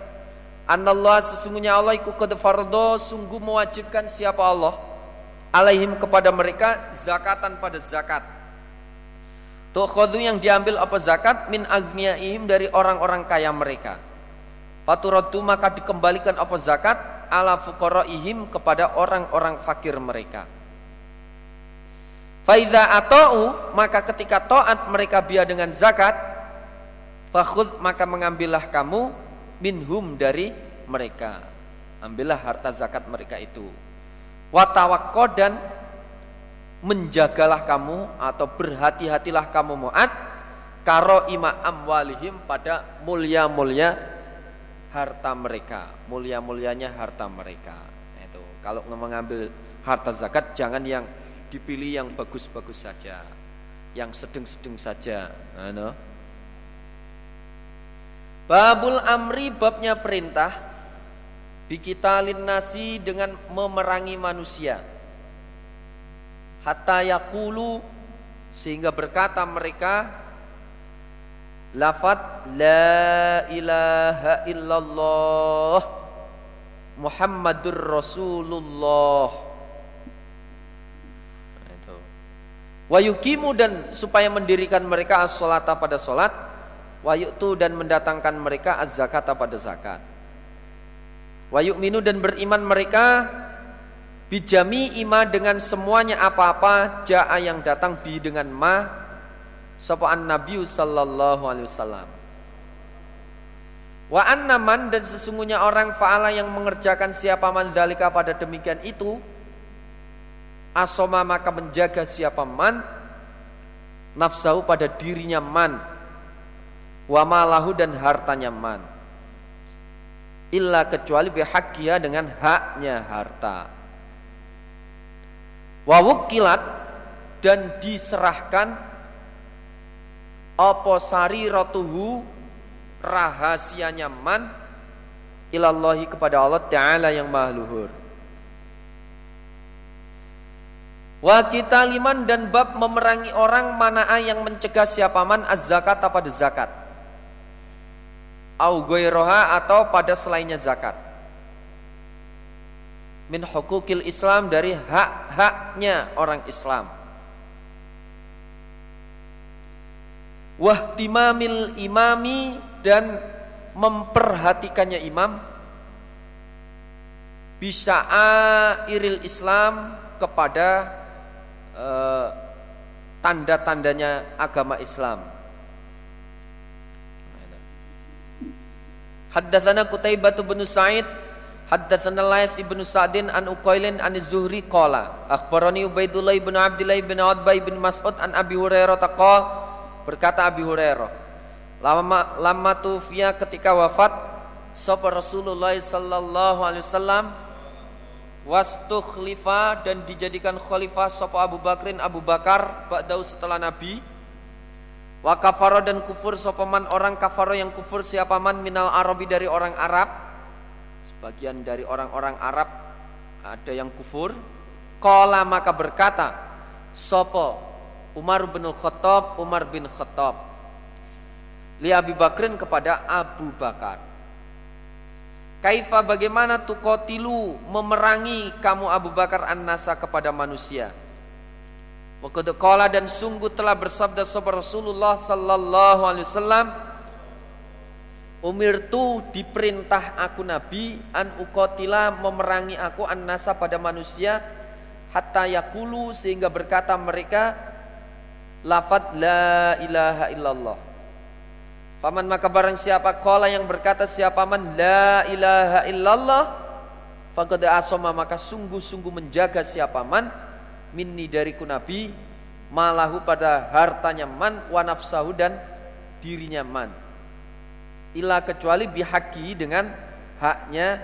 Anallah sesungguhnya Allah ikut qad fardo sungguh mewajibkan siapa Allah alaihim kepada mereka zakatan pada zakat. Tukhadhu yang diambil apa zakat min agniyaihim dari orang-orang kaya mereka. Faturaddu maka dikembalikan apa zakat ala fuqaraihim kepada orang-orang fakir mereka. Faida atau maka ketika taat mereka biar dengan zakat, fakhud maka mengambillah kamu minhum dari mereka. Ambillah harta zakat mereka itu. Watawakko dan menjagalah kamu atau berhati-hatilah kamu muat karo ima amwalihim pada mulia-mulia harta mereka, mulia-mulianya harta mereka. Itu. Kalau mengambil harta zakat jangan yang dipilih yang bagus-bagus saja, yang sedang-sedang saja. Ano? Babul amri babnya perintah bikitalin nasi dengan memerangi manusia. Hatta yakulu sehingga berkata mereka lafat la ilaha illallah Muhammadur Rasulullah. Nah, itu. Wa yukimu dan supaya mendirikan mereka as-salata pada salat wa yu'tu dan mendatangkan mereka az-zakata pada zakat. Wa yu'minu dan beriman mereka bijami ima dengan semuanya apa-apa jaa yang datang bi dengan ma sapa Nabi sallallahu alaihi wasallam. Wa annaman dan sesungguhnya orang faala yang mengerjakan siapa man dalika pada demikian itu asoma maka menjaga siapa man nafsahu pada dirinya man wa malahu dan hartanya man. Illa kecuali bihaqqiyah dengan haknya harta. Wa wukilat dan diserahkan apa sariratuhu rahasianya man ilallahi kepada Allah taala yang maha luhur Wa kita liman dan bab memerangi orang manaa yang mencegah siapa man az-zakat pada zakat. Au roha atau pada selainnya zakat. Min hukukil Islam dari hak-haknya orang Islam. Wahtimamil imami dan memperhatikannya imam bisa iril Islam kepada Eh, tanda-tandanya agama Islam. Haddatsana Qutaibah bin Sa'id Haddatsana Laits bin Sa'din an Uqailin an Zuhri qala akhbarani Ubaidullah bin Abdullah bin Utbah bin Mas'ud an Abi Hurairah taqal berkata Abi Hurairah lama lama tufiya ketika wafat sapa Rasulullah sallallahu alaihi wasallam wastukhlifa dan dijadikan khalifah sapa Abu Bakrin Abu Bakar ba'dau setelah Nabi. Wa kafaro dan kufur sapa man? Orang kafaro yang kufur siapa man? Minal arabi dari orang Arab. Sebagian dari orang-orang Arab ada yang kufur. Qala maka berkata sapa Umar bin Khattab Umar bin Khattab li Abi Bakrin kepada Abu Bakar Kaifa bagaimana tukotilu memerangi kamu Abu Bakar an-nasa kepada manusia. Waktu dan sungguh telah bersabda sahabat Rasulullah sallallahu alaihi wasallam Umirtu diperintah aku Nabi an ukotila memerangi aku an-nasa pada manusia hatta yakulu sehingga berkata mereka lafad la ilaha illallah. Paman maka barang siapa kola yang berkata siapa man la ilaha illallah Faqad asoma maka sungguh-sungguh menjaga siapa man minni dariku nabi malahu pada hartanya man wa nafsahu dan dirinya man. Ila kecuali bihaki dengan haknya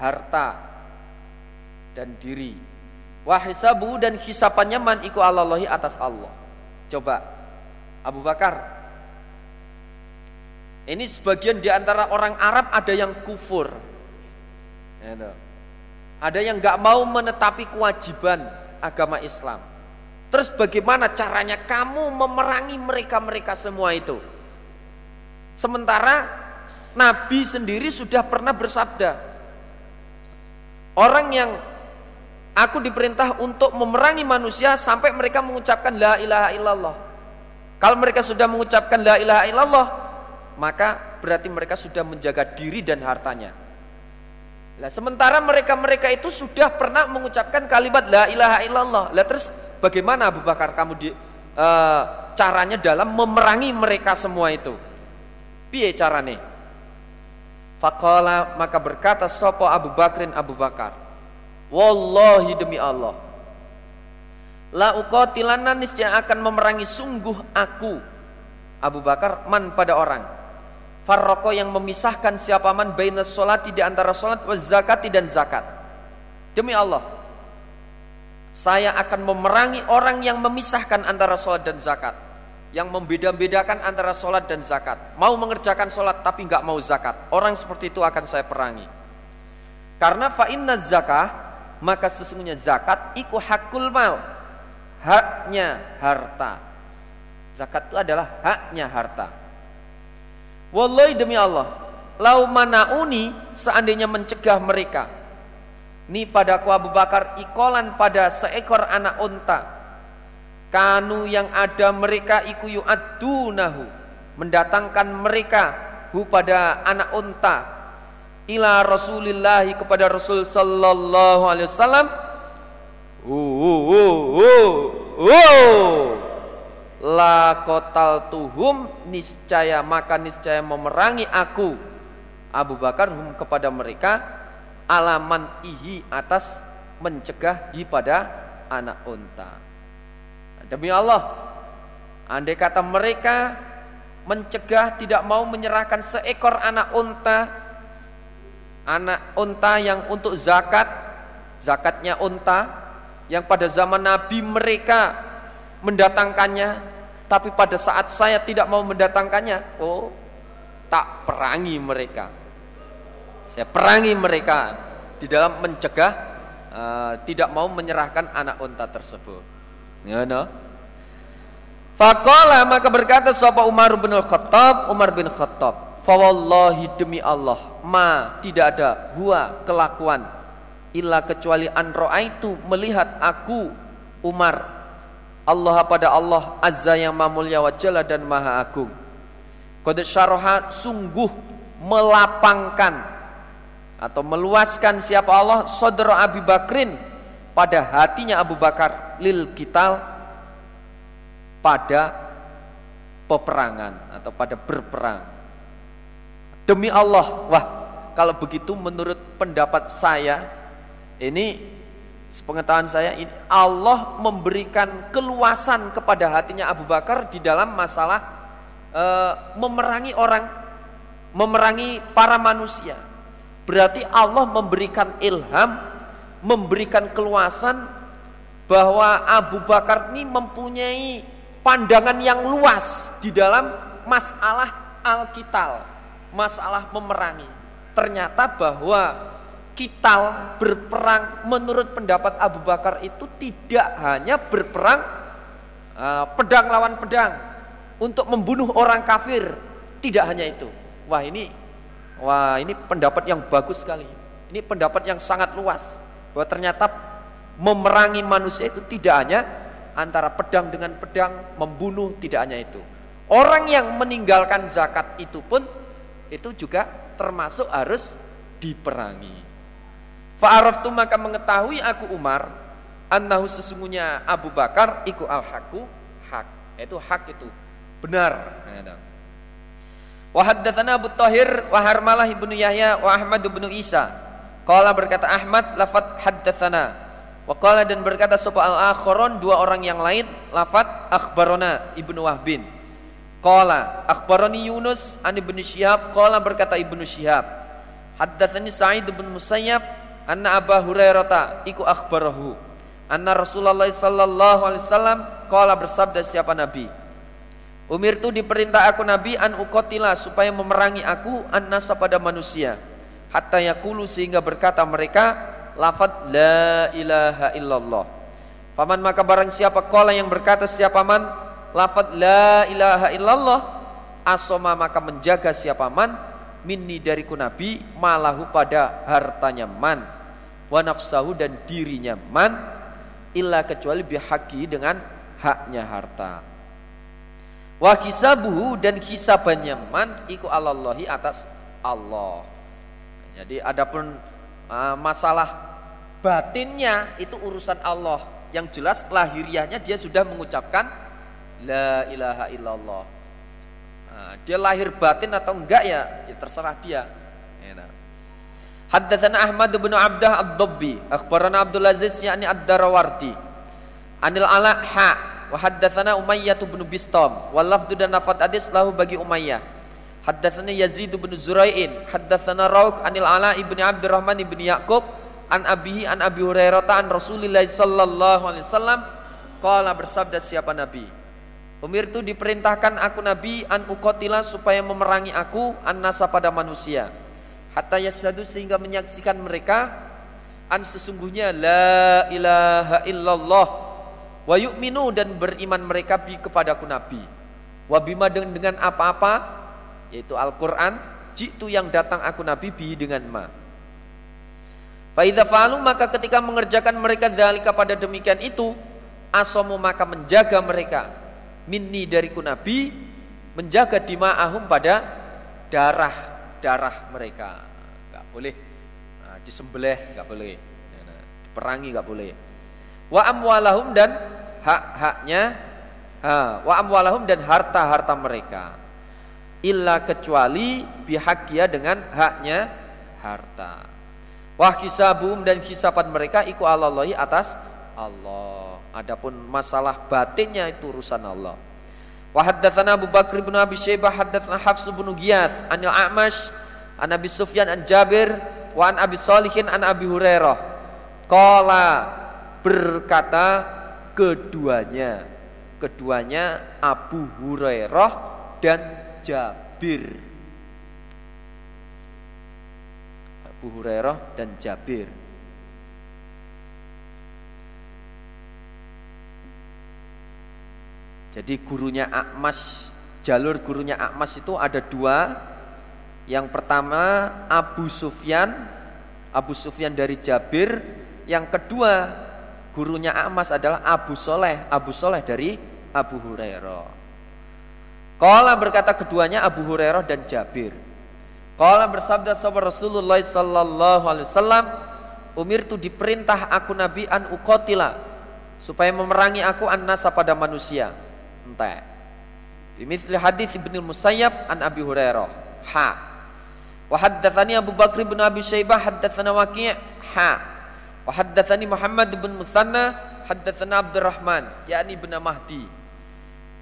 harta dan diri. Wa hisabu dan hisapannya man iku Allahi atas Allah coba Abu Bakar ini sebagian di antara orang Arab ada yang kufur. Gitu. Ada yang nggak mau menetapi kewajiban agama Islam. Terus bagaimana caranya kamu memerangi mereka-mereka semua itu? Sementara Nabi sendiri sudah pernah bersabda, orang yang aku diperintah untuk memerangi manusia sampai mereka mengucapkan la ilaha illallah. Kalau mereka sudah mengucapkan la ilaha illallah, maka berarti mereka sudah menjaga diri dan hartanya. Lah sementara mereka-mereka itu sudah pernah mengucapkan kalimat la ilaha illallah. Lah terus bagaimana Abu Bakar kamu di uh, caranya dalam memerangi mereka semua itu? Piye carane? Faqala maka berkata sapa Abu Bakrin Abu Bakar. Wallahi demi Allah. La uqatilanna niscaya akan memerangi sungguh aku Abu Bakar man pada orang Farroko yang memisahkan siapa man baina sholati di antara sholat wa zakati dan zakat. Demi Allah, saya akan memerangi orang yang memisahkan antara sholat dan zakat. Yang membeda-bedakan antara sholat dan zakat. Mau mengerjakan sholat tapi nggak mau zakat. Orang seperti itu akan saya perangi. Karena fa'inna zakah, maka sesungguhnya zakat iku hakul mal. Haknya harta. Zakat itu adalah haknya harta. Wallahi demi Allah, lau manauni seandainya mencegah mereka. Ini padaku Abu Bakar ikolan pada seekor anak unta. Kanu yang ada mereka iku yu'addunahu. Mendatangkan mereka hu pada anak unta ila Rasulillahi kepada Rasul sallallahu alaihi wasallam La kotal tuhum niscaya maka niscaya memerangi aku Abu Bakar hum kepada mereka alaman ihi atas mencegah hi pada anak unta. Demi Allah, andai kata mereka mencegah tidak mau menyerahkan seekor anak unta anak unta yang untuk zakat zakatnya unta yang pada zaman Nabi mereka mendatangkannya tapi pada saat saya tidak mau mendatangkannya oh tak perangi mereka saya perangi mereka di dalam mencegah uh, tidak mau menyerahkan anak unta tersebut ya no? Faqala maka berkata sapa Umar bin Khattab, Umar bin Khattab, "Fawallahi demi Allah, ma tidak ada huwa kelakuan illa kecuali an itu melihat aku Umar Allah pada Allah azza yang mamulya wa jalla dan maha agung. Qad syaraha sungguh melapangkan atau meluaskan siapa Allah saudara Abi Bakrin pada hatinya Abu Bakar lil kital pada peperangan atau pada berperang. Demi Allah, wah, kalau begitu menurut pendapat saya, ini sepengetahuan saya ini Allah memberikan keluasan kepada hatinya Abu Bakar di dalam masalah e, memerangi orang, memerangi para manusia. Berarti Allah memberikan ilham, memberikan keluasan bahwa Abu Bakar ini mempunyai pandangan yang luas di dalam masalah al-kital, masalah memerangi. Ternyata bahwa kital berperang menurut pendapat Abu Bakar itu tidak hanya berperang uh, pedang lawan pedang untuk membunuh orang kafir, tidak hanya itu. Wah, ini wah ini pendapat yang bagus sekali. Ini pendapat yang sangat luas bahwa ternyata memerangi manusia itu tidak hanya antara pedang dengan pedang membunuh tidak hanya itu. Orang yang meninggalkan zakat itu pun itu juga termasuk harus diperangi. Fa'araftu maka mengetahui aku Umar annahu sesungguhnya Abu Bakar iku al-haku hak. Itu hak itu benar. Wa haddatsana Abu Tahir wa Harmalah ibnu Yahya wa Ahmad ibnu Isa. Qala berkata Ahmad lafat haddatsana Waqala dan berkata sopa al-akharon dua orang yang lain lafat akhbarona ibnu Wahbin. Qala akhbaroni Yunus an ibnu Syihab qala berkata ibnu Syihab haddatsani Sa'id bin Musayyab anna Abu Hurairah iku akhbarahu anna Rasulullah sallallahu alaihi wasallam qala bersabda siapa nabi? Umir itu diperintah aku nabi an ukotila supaya memerangi aku an nasa pada manusia. Hatta yakulu sehingga berkata mereka lafad la ilaha illallah. Faman maka barang siapa kola yang berkata siapa man lafad la ilaha illallah asoma maka menjaga siapa man? Minni dariku nabi malahu pada hartanya man. Wa nafsahu dan dirinya man illa kecuali bihaqi dengan haknya harta. Wa hisabuhu dan hisabannya man iku alallahi atas Allah. Jadi adapun uh, masalah batinnya itu urusan Allah. Yang jelas lahiriahnya dia sudah mengucapkan la ilaha illallah. Nah, dia lahir batin atau enggak ya, ya terserah dia. Ya, nah. Haddatsana Ahmad bin Abdah Ad-Dabbi, akhbarana Abdul Aziz yakni Ad-Darawardi. Anil Ala ha wa haddatsana Umayyah bin Bistam wal lafdu dan nafat hadis lahu bagi Umayyah. Haddatsana Yazid bin Zurai'in, haddatsana Rauq anil Ala ibni Abdurrahman ibni Yaqub an abihi an Abi Hurairah an Rasulillah sallallahu alaihi wasallam qala bersabda siapa nabi Umir itu diperintahkan aku nabi an ukotila supaya memerangi aku an nasa pada manusia. Hatta yasadu sehingga menyaksikan mereka an sesungguhnya la ilaha illallah wa yu'minu dan beriman mereka bi kepadaku nabi. Wa bima dengan apa-apa yaitu Al-Qur'an jitu yang datang aku nabi bi dengan ma. Faidha fa'alu maka ketika mengerjakan mereka dzalika pada demikian itu asomu maka menjaga mereka minni dariku nabi menjaga dima'ahum pada darah darah mereka. Nggak boleh. Nah, disembelih nggak boleh. Nah, diperangi nggak boleh. Wa amwalahum dan hak-haknya ha, wa amwalahum dan harta-harta mereka. Illa kecuali bihakia dengan haknya harta. Wah hisabum dan hisapan mereka iku Allahi atas Allah adapun masalah batinnya itu urusan Allah. Wa haddatsana Abu Bakr bin Abi Syaibah haddatsana Hafs bin Giyath anil A'mash an Abi Sufyan an Jabir wa an Abi Salihin an Abi Hurairah. Qala berkata keduanya. Keduanya Abu Hurairah dan Jabir. Abu Hurairah dan Jabir Jadi gurunya Akmas Jalur gurunya Akmas itu ada dua. Yang pertama Abu Sufyan Abu Sufyan dari Jabir. Yang kedua gurunya Amas adalah Abu Soleh Abu Soleh dari Abu Hurairah. Kala berkata keduanya Abu Hurairah dan Jabir. Kala bersabda sahabat Rasulullah sallallahu alaihi wasallam Umir itu diperintah aku Nabi an ukotila Supaya memerangi aku an-nasa pada manusia Entah Bimithli hadis Ibnu Musayyab an Abi Hurairah. Ha. Wa haddatsani Abu Bakr bin Abi Syaibah haddatsana Waqi' ha. Wa haddatsani Muhammad bin Musanna haddatsana Abdurrahman yakni bin Mahdi.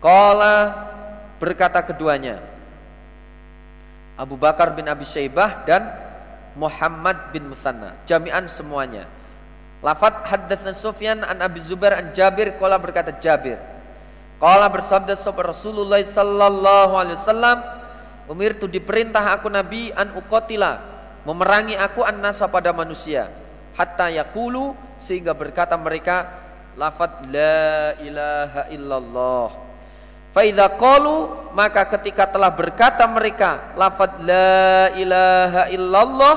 Qala berkata keduanya Abu Bakar bin Abi Syaibah dan Muhammad bin Musanna. Jami'an semuanya. Lafat haddatsana Sufyan an Abi Zubair an Jabir qala berkata Jabir Qala bersabda sahabat Rasulullah sallallahu alaihi wasallam Umir tu diperintah aku Nabi an ukotila memerangi aku an nasa pada manusia hatta yakulu sehingga berkata mereka lafaz la ilaha illallah. Faidha qalu maka ketika telah berkata mereka lafaz la ilaha illallah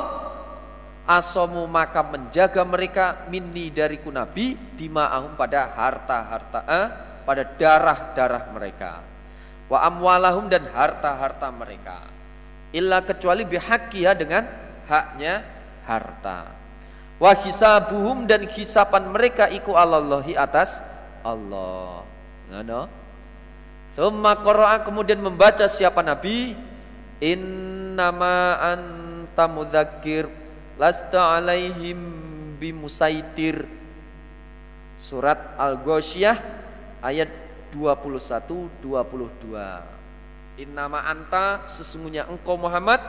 asomu maka menjaga mereka minni dariku nabi dima'ahum pada harta-harta eh, pada darah-darah mereka wa amwalahum dan harta-harta mereka illa kecuali bihaqiha dengan haknya harta wa hisabuhum dan hisapan mereka iku Allahi atas Allah. Ngono. Thumma qara'a kemudian membaca siapa Nabi Innama anta mudzakir lasta alaihim bimusaitir Surat Al-Ghasyiyah ayat 21 22 Innama anta sesungguhnya engkau Muhammad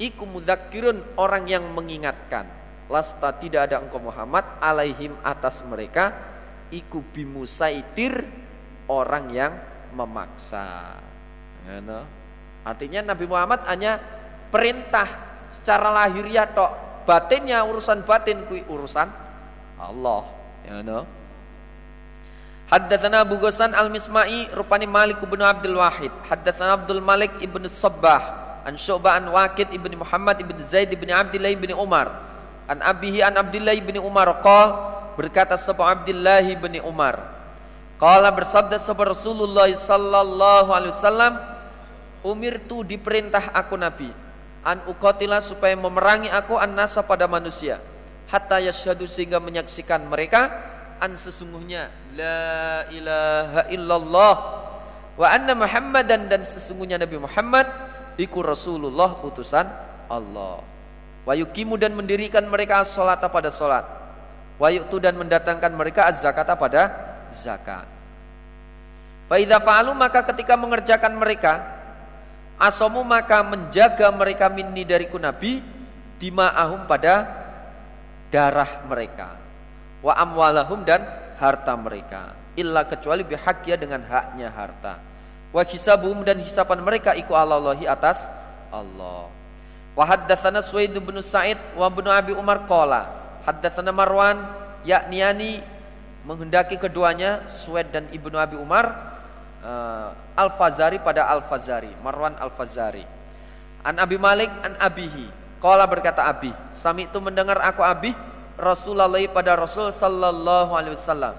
iku mudzakirun orang yang mengingatkan lasta tidak ada engkau Muhammad alaihim atas mereka iku bimusaitir orang yang memaksa. Artinya Nabi Muhammad hanya perintah secara lahiriah tok. Batinnya urusan batin kui urusan Allah. Ya no. Haddatsana Abu Ghassan Al-Misma'i rupani Malik bin Abdul Wahid. Haddatsana Abdul Malik ibn Sabbah an Syu'bah an Waqid ibn Muhammad ibn Zaid ibn Abdullah ibn Umar An abihi an Abdullah bin Umar qal berkata sapa Abdullah bin Umar qala bersabda sapa Rasulullah sallallahu alaihi wasallam umirtu diperintah aku nabi an uqatila supaya memerangi aku an nasa pada manusia hatta yasyhadu sehingga menyaksikan mereka an sesungguhnya la ilaha illallah wa anna muhammadan dan sesungguhnya Nabi Muhammad iku Rasulullah utusan Allah Wayukimu dan mendirikan mereka sholat pada sholat. Wayuktu dan mendatangkan mereka az-zakata pada zakat. Faidah fa'alu maka ketika mengerjakan mereka Asomu maka menjaga mereka minni dariku Nabi Dima'ahum pada darah mereka Wa amwalahum dan harta mereka. Illa kecuali bihaqya dengan haknya harta. Wa hisabuhum dan hisapan mereka iku Allahi atas Allah. Wa haddatsana Suwaid bin Sa'id wa bin Abi Umar qala haddatsana Marwan yakniani menghendaki keduanya Suwaid dan Ibnu Abi Umar uh, Al-Fazari pada Al-Fazari Marwan Al-Fazari. An Abi Malik an Abihi. Qala berkata Abi sami itu mendengar aku Abi Rasulullah pada Rasul sallallahu alaihi wasallam.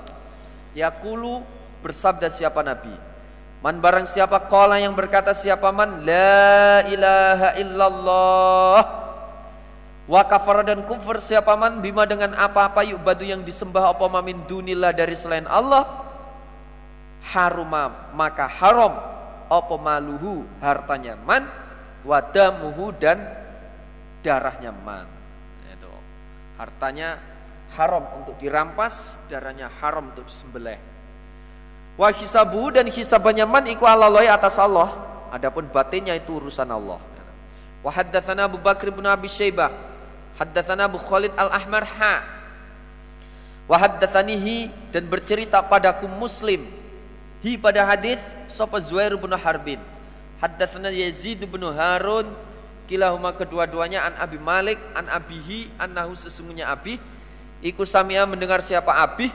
Yaqulu bersabda siapa Nabi? Man barang siapa kola yang berkata siapa man? La ilaha illallah. Wa kafara dan kufur siapa man? Bima dengan apa-apa yubadu yang disembah apa mamin dunillah dari selain Allah? Haruma maka haram. Apa maluhu hartanya man? Wadamuhu dan darahnya man hartanya haram untuk dirampas darahnya haram untuk disembelih wa hisabu dan hisabannya man iku alaloi atas Allah adapun batinnya itu urusan Allah wa haddatsana Abu Bakr bin Abi Syaibah Haddatsana Abu Khalid Al-Ahmar ha. Wa haddatsanihi dan bercerita padaku Muslim. Hi pada hadis sapa Zuhair bin Harbin. Haddatsana Yazid bin Harun kilahuma kedua-duanya an Abi Malik an Abihi annahu sesungguhnya Abi. Iku samia mendengar siapa Abi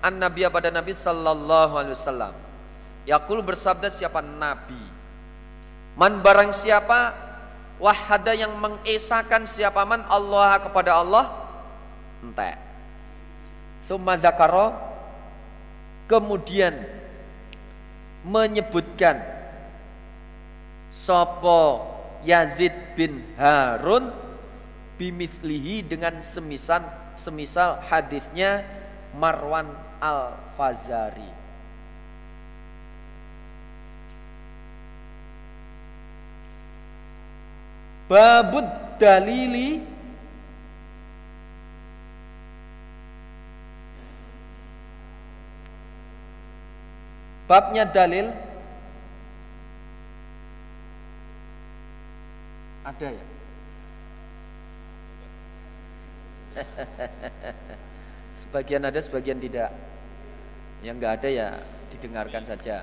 an Nabi pada Nabi sallallahu alaihi wasallam. Yakul bersabda siapa Nabi. Man barang siapa? Wahada yang mengesahkan siapa man? Allah kepada Allah? Ente summa zakaro kemudian menyebutkan sopo Yazid bin Harun bimislihi dengan semisal semisal hadisnya Marwan Al-Fazari. Babud dalili babnya dalil ada ya? Sebagian ada sebagian tidak. Yang enggak ada ya didengarkan saja.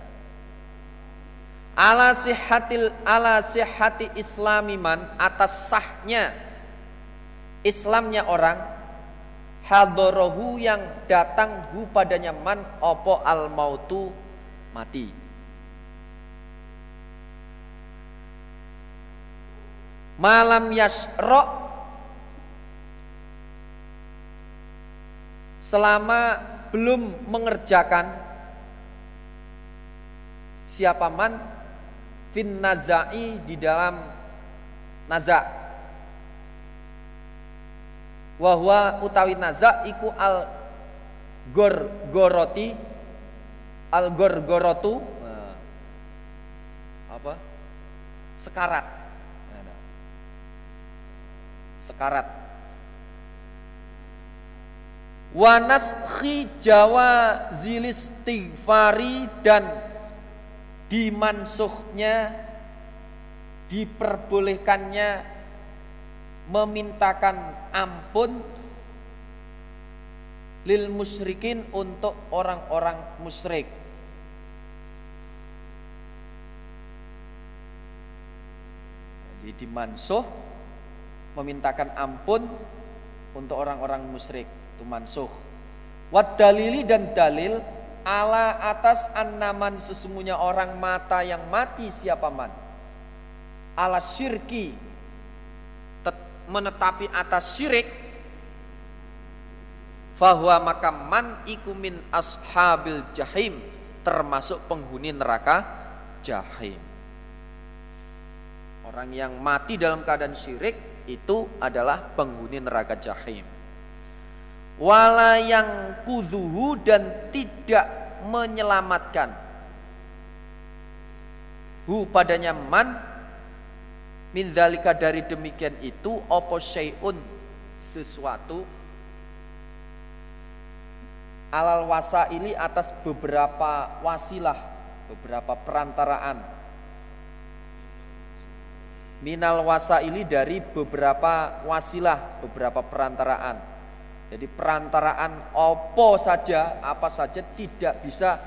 Ala sihatil ala sihati islamiman atas sahnya Islamnya orang hadorohu yang datang hu padanya man opo al mautu mati malam yasro selama belum mengerjakan. Siapa man? Fin nazai di dalam naza. Wahwa utawi naza iku al gor goroti al gor gorotu nah, apa? Sekarat sekarat. Wanas jawa zilis tigfari dan dimansuhnya diperbolehkannya memintakan ampun lil musyrikin untuk orang-orang musyrik. Jadi dimansuh memintakan ampun untuk orang-orang musyrik itu mansuh. Wad dalili dan dalil ala atas annaman sesungguhnya orang mata yang mati siapa man? Ala syirki menetapi atas syirik fahuwa maka man ikumin ashabil jahim termasuk penghuni neraka jahim. Orang yang mati dalam keadaan syirik itu adalah penghuni neraka jahim. Wala yang kuzuhu dan tidak menyelamatkan. Hu padanya man min dalika dari demikian itu opo syai'un? Sesuatu. Alal wasaili atas beberapa wasilah beberapa perantaraan minal wasaili dari beberapa wasilah beberapa perantaraan jadi perantaraan opo saja, apa saja tidak bisa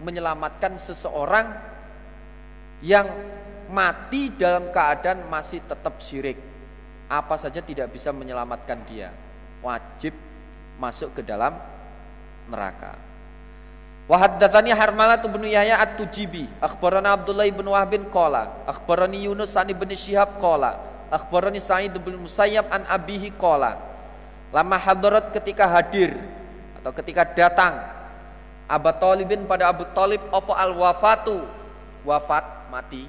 menyelamatkan seseorang yang mati dalam keadaan masih tetap syirik. Apa saja tidak bisa menyelamatkan dia. Wajib masuk ke dalam neraka. Wa haddatsani Harmalah bin Yahya At-Tujibi, akhbarana Abdullah bin Wahb bin qala, akhbarani Yunus an ibn Syihab qala, akhbarani Sa'id bin Musayyab an abihi qala. Lama hadarat ketika hadir atau ketika datang Abu Talibin pada Abu Talib opo al wafatu wafat mati.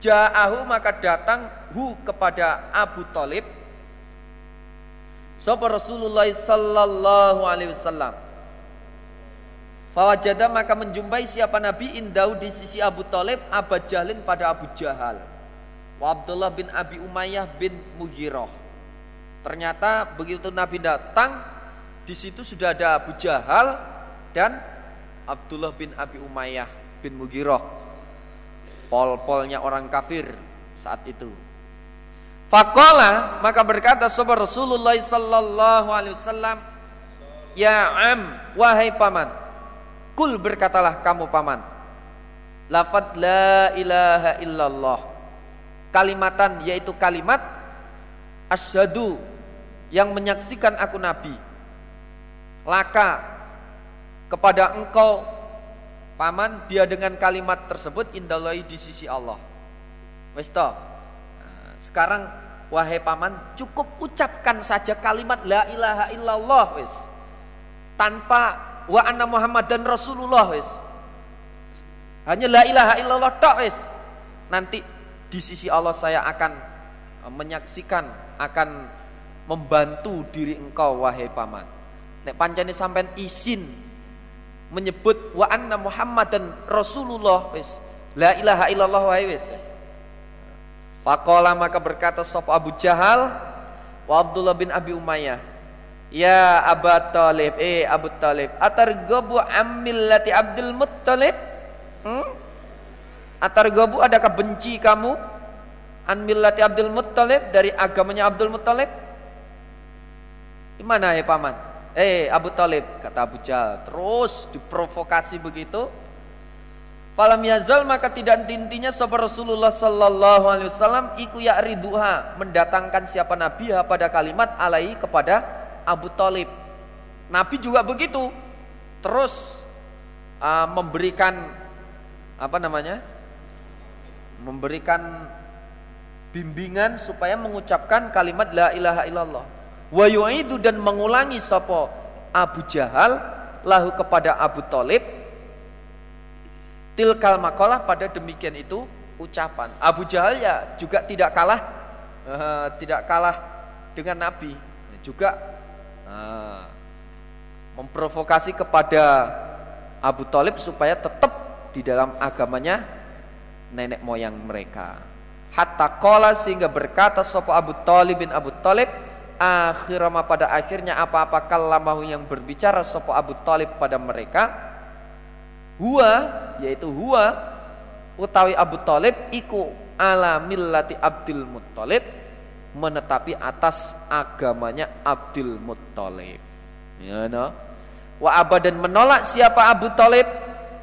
Ja'ahu maka datang hu kepada Abu Talib. Sapa Rasulullah sallallahu alaihi wasallam Fawajada maka menjumpai siapa Nabi? Indau di sisi Abu Talib Abu Jahlin pada Abu Jahal. Wa Abdullah bin Abi Umayyah bin Mughirah. Ternyata begitu Nabi datang di situ sudah ada Abu Jahal dan Abdullah bin Abi Umayyah bin Mughirah. Pol-polnya orang kafir saat itu. Fakola maka berkata sahabat Rasulullah sallallahu alaihi wasallam, Ya am, wahai paman, kul berkatalah kamu paman, lafad la ilaha illallah, kalimatan yaitu kalimat asyhadu yang menyaksikan aku nabi, laka kepada engkau Paman dia dengan kalimat tersebut indallahi di sisi Allah. Wes nah, sekarang wahai paman cukup ucapkan saja kalimat la ilaha illallah wes. Tanpa wa anna Muhammad dan Rasulullah wes. Hanya la ilaha illallah tok wes. Nanti di sisi Allah saya akan eh, menyaksikan akan membantu diri engkau wahai paman. Nek pancene sampean izin menyebut wa anna Muhammadan Rasulullah wis la ilaha illallah wa wis Faqala maka berkata sop Abu Jahal wa Abdullah bin Abi Umayyah Ya Abu Talib eh Abu Talib. Atargabu amillati Abdul Muttalib? Hmm? Atargabu adakah benci kamu an millati Abdul Muttalib dari agamanya Abdul Muttalib? Gimana ya paman? Eh Abu Talib kata Abu Jahal. Terus diprovokasi begitu. Falam yazal maka tidak intinya sahabat Rasulullah sallallahu alaihi wasallam iku ya'riduha mendatangkan siapa nabi pada kalimat alai kepada Abu Talib. Nabi juga begitu. Terus uh, memberikan apa namanya? Memberikan bimbingan supaya mengucapkan kalimat la ilaha illallah wa yu'idu dan mengulangi sapa Abu Jahal lahu kepada Abu Talib tilkal makalah pada demikian itu ucapan Abu Jahal ya juga tidak kalah uh, tidak kalah dengan Nabi juga uh, memprovokasi kepada Abu Talib supaya tetap di dalam agamanya nenek moyang mereka. Hatta kola sehingga berkata sopo Abu Talib bin Abu Talib akhirama pada akhirnya apa-apa kalamahu yang berbicara sopo Abu Talib pada mereka huwa yaitu huwa utawi Abu Talib iku ala millati Abdul Muttalib menetapi atas agamanya Abdul Muttalib. Ya no? Wa abadan menolak siapa Abu Talib?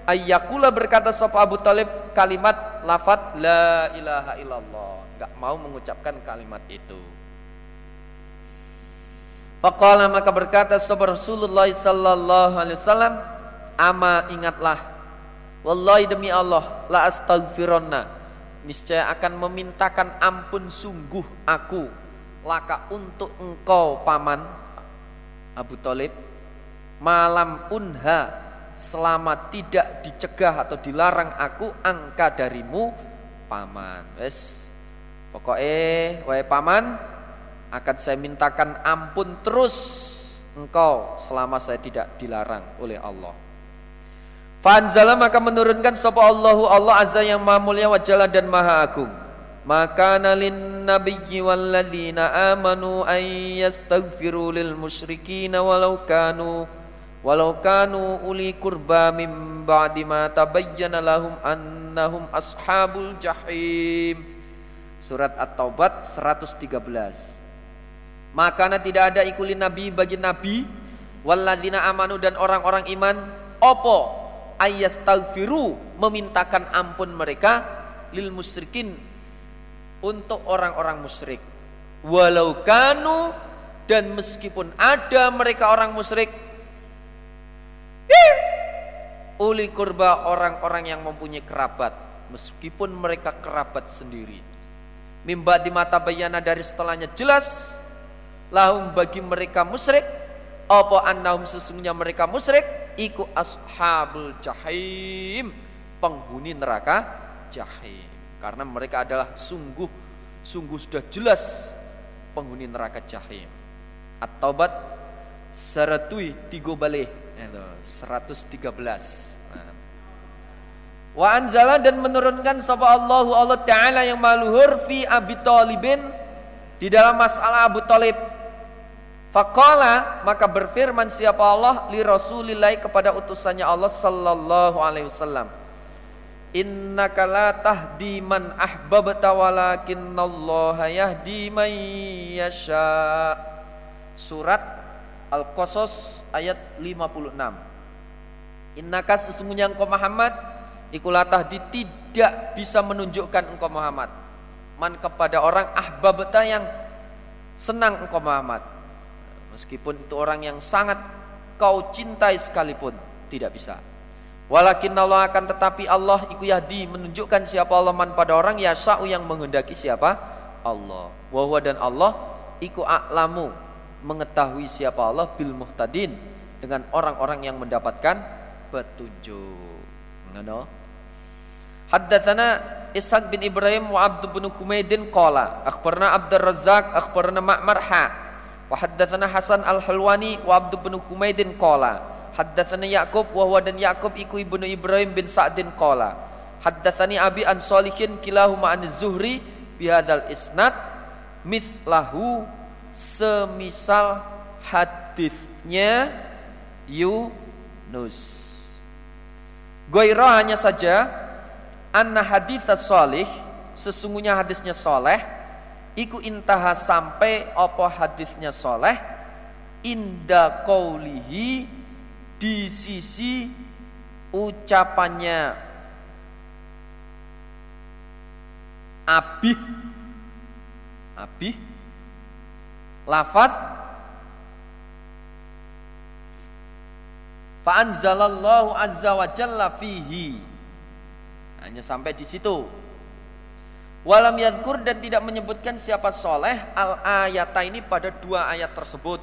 Ayyakula berkata sopo Abu Talib? Kalimat lafat la ilaha illallah. Nggak mau mengucapkan kalimat itu. Faqala maka berkata sahabat Rasulullah sallallahu alaihi wasallam, "Ama ingatlah, wallahi demi Allah, la astaghfironna, niscaya akan memintakan ampun sungguh aku. Laka untuk engkau paman Abu Talib malam unha selama tidak dicegah atau dilarang aku angka darimu paman. Wes. Pokoknya wae paman akan saya mintakan ampun terus engkau selama saya tidak dilarang oleh Allah. Fanzala maka menurunkan sapa Allahu Allah azza yang maha mulia wa jalla dan maha agung. Maka nalin nabiyyi walladzina amanu ay yastaghfiru lil musyrikin walau kanu walau kanu uli kurba min ba'di ma tabayyana lahum annahum ashabul jahim. Surat At-Taubat 113. Makanya tidak ada ikulin nabi bagi nabi walladzina amanu dan orang-orang iman opo ayastaghfiru memintakan ampun mereka lil musyrikin untuk orang-orang musyrik. Walau kanu dan meskipun ada mereka orang musyrik uli kurba orang-orang yang mempunyai kerabat meskipun mereka kerabat sendiri. Mimba di mata bayana dari setelahnya jelas lahum bagi mereka musyrik apa annahum sesungguhnya mereka musyrik iku ashabul jahim penghuni neraka jahim karena mereka adalah sungguh sungguh sudah jelas penghuni neraka jahim. At-Taubat seratui tigo balik 113. Nah. Wa anzala dan menurunkan sapa Allahu Allah taala yang maluhur fi Abi Thalibin di dalam masalah Abu Talib Faqala maka berfirman siapa Allah li Rasulillah kepada utusannya Allah sallallahu alaihi wasallam. Innaka la tahdi man ahbabta walakinallaha yahdi man yasha. Surat Al-Qasas ayat 56. Innaka sesungguhnya engkau Muhammad ikulah tahdi tidak bisa menunjukkan engkau Muhammad. Man kepada orang ahbabta yang senang engkau Muhammad Meskipun itu orang yang sangat kau cintai sekalipun tidak bisa. Walakin Allah akan tetapi Allah iku yahdi menunjukkan siapa Allah man pada orang yasa'u yang menghendaki siapa Allah. Wahwa dan Allah iku a'lamu mengetahui siapa Allah bil muhtadin dengan orang-orang yang mendapatkan petunjuk. Ngono. Haddatsana Ishaq bin Ibrahim wa Abd bin Humaidin qala akhbarna Abdur Razzaq akhbarna Ma'mar ha Wa haddatsana Hasan Al-Hulwani wa Abdul bin Humaidin qala. Haddatsana Yaqub wa huwa dan Yaqub iku ibnu Ibrahim bin Sa'din qala. Haddatsani Abi an Salihin kilahuma an Zuhri bihadzal isnad mithlahu semisal hadisnya Yunus. Goirah hanya saja anna hadits salih sesungguhnya hadisnya soleh iku intaha sampai apa hadisnya soleh inda kaulihi di sisi ucapannya abih abih lafaz Fa'anzalallahu azza wa jalla fihi. Hanya sampai di situ. Walam yadkur dan tidak menyebutkan siapa soleh al ayata ini pada dua ayat tersebut.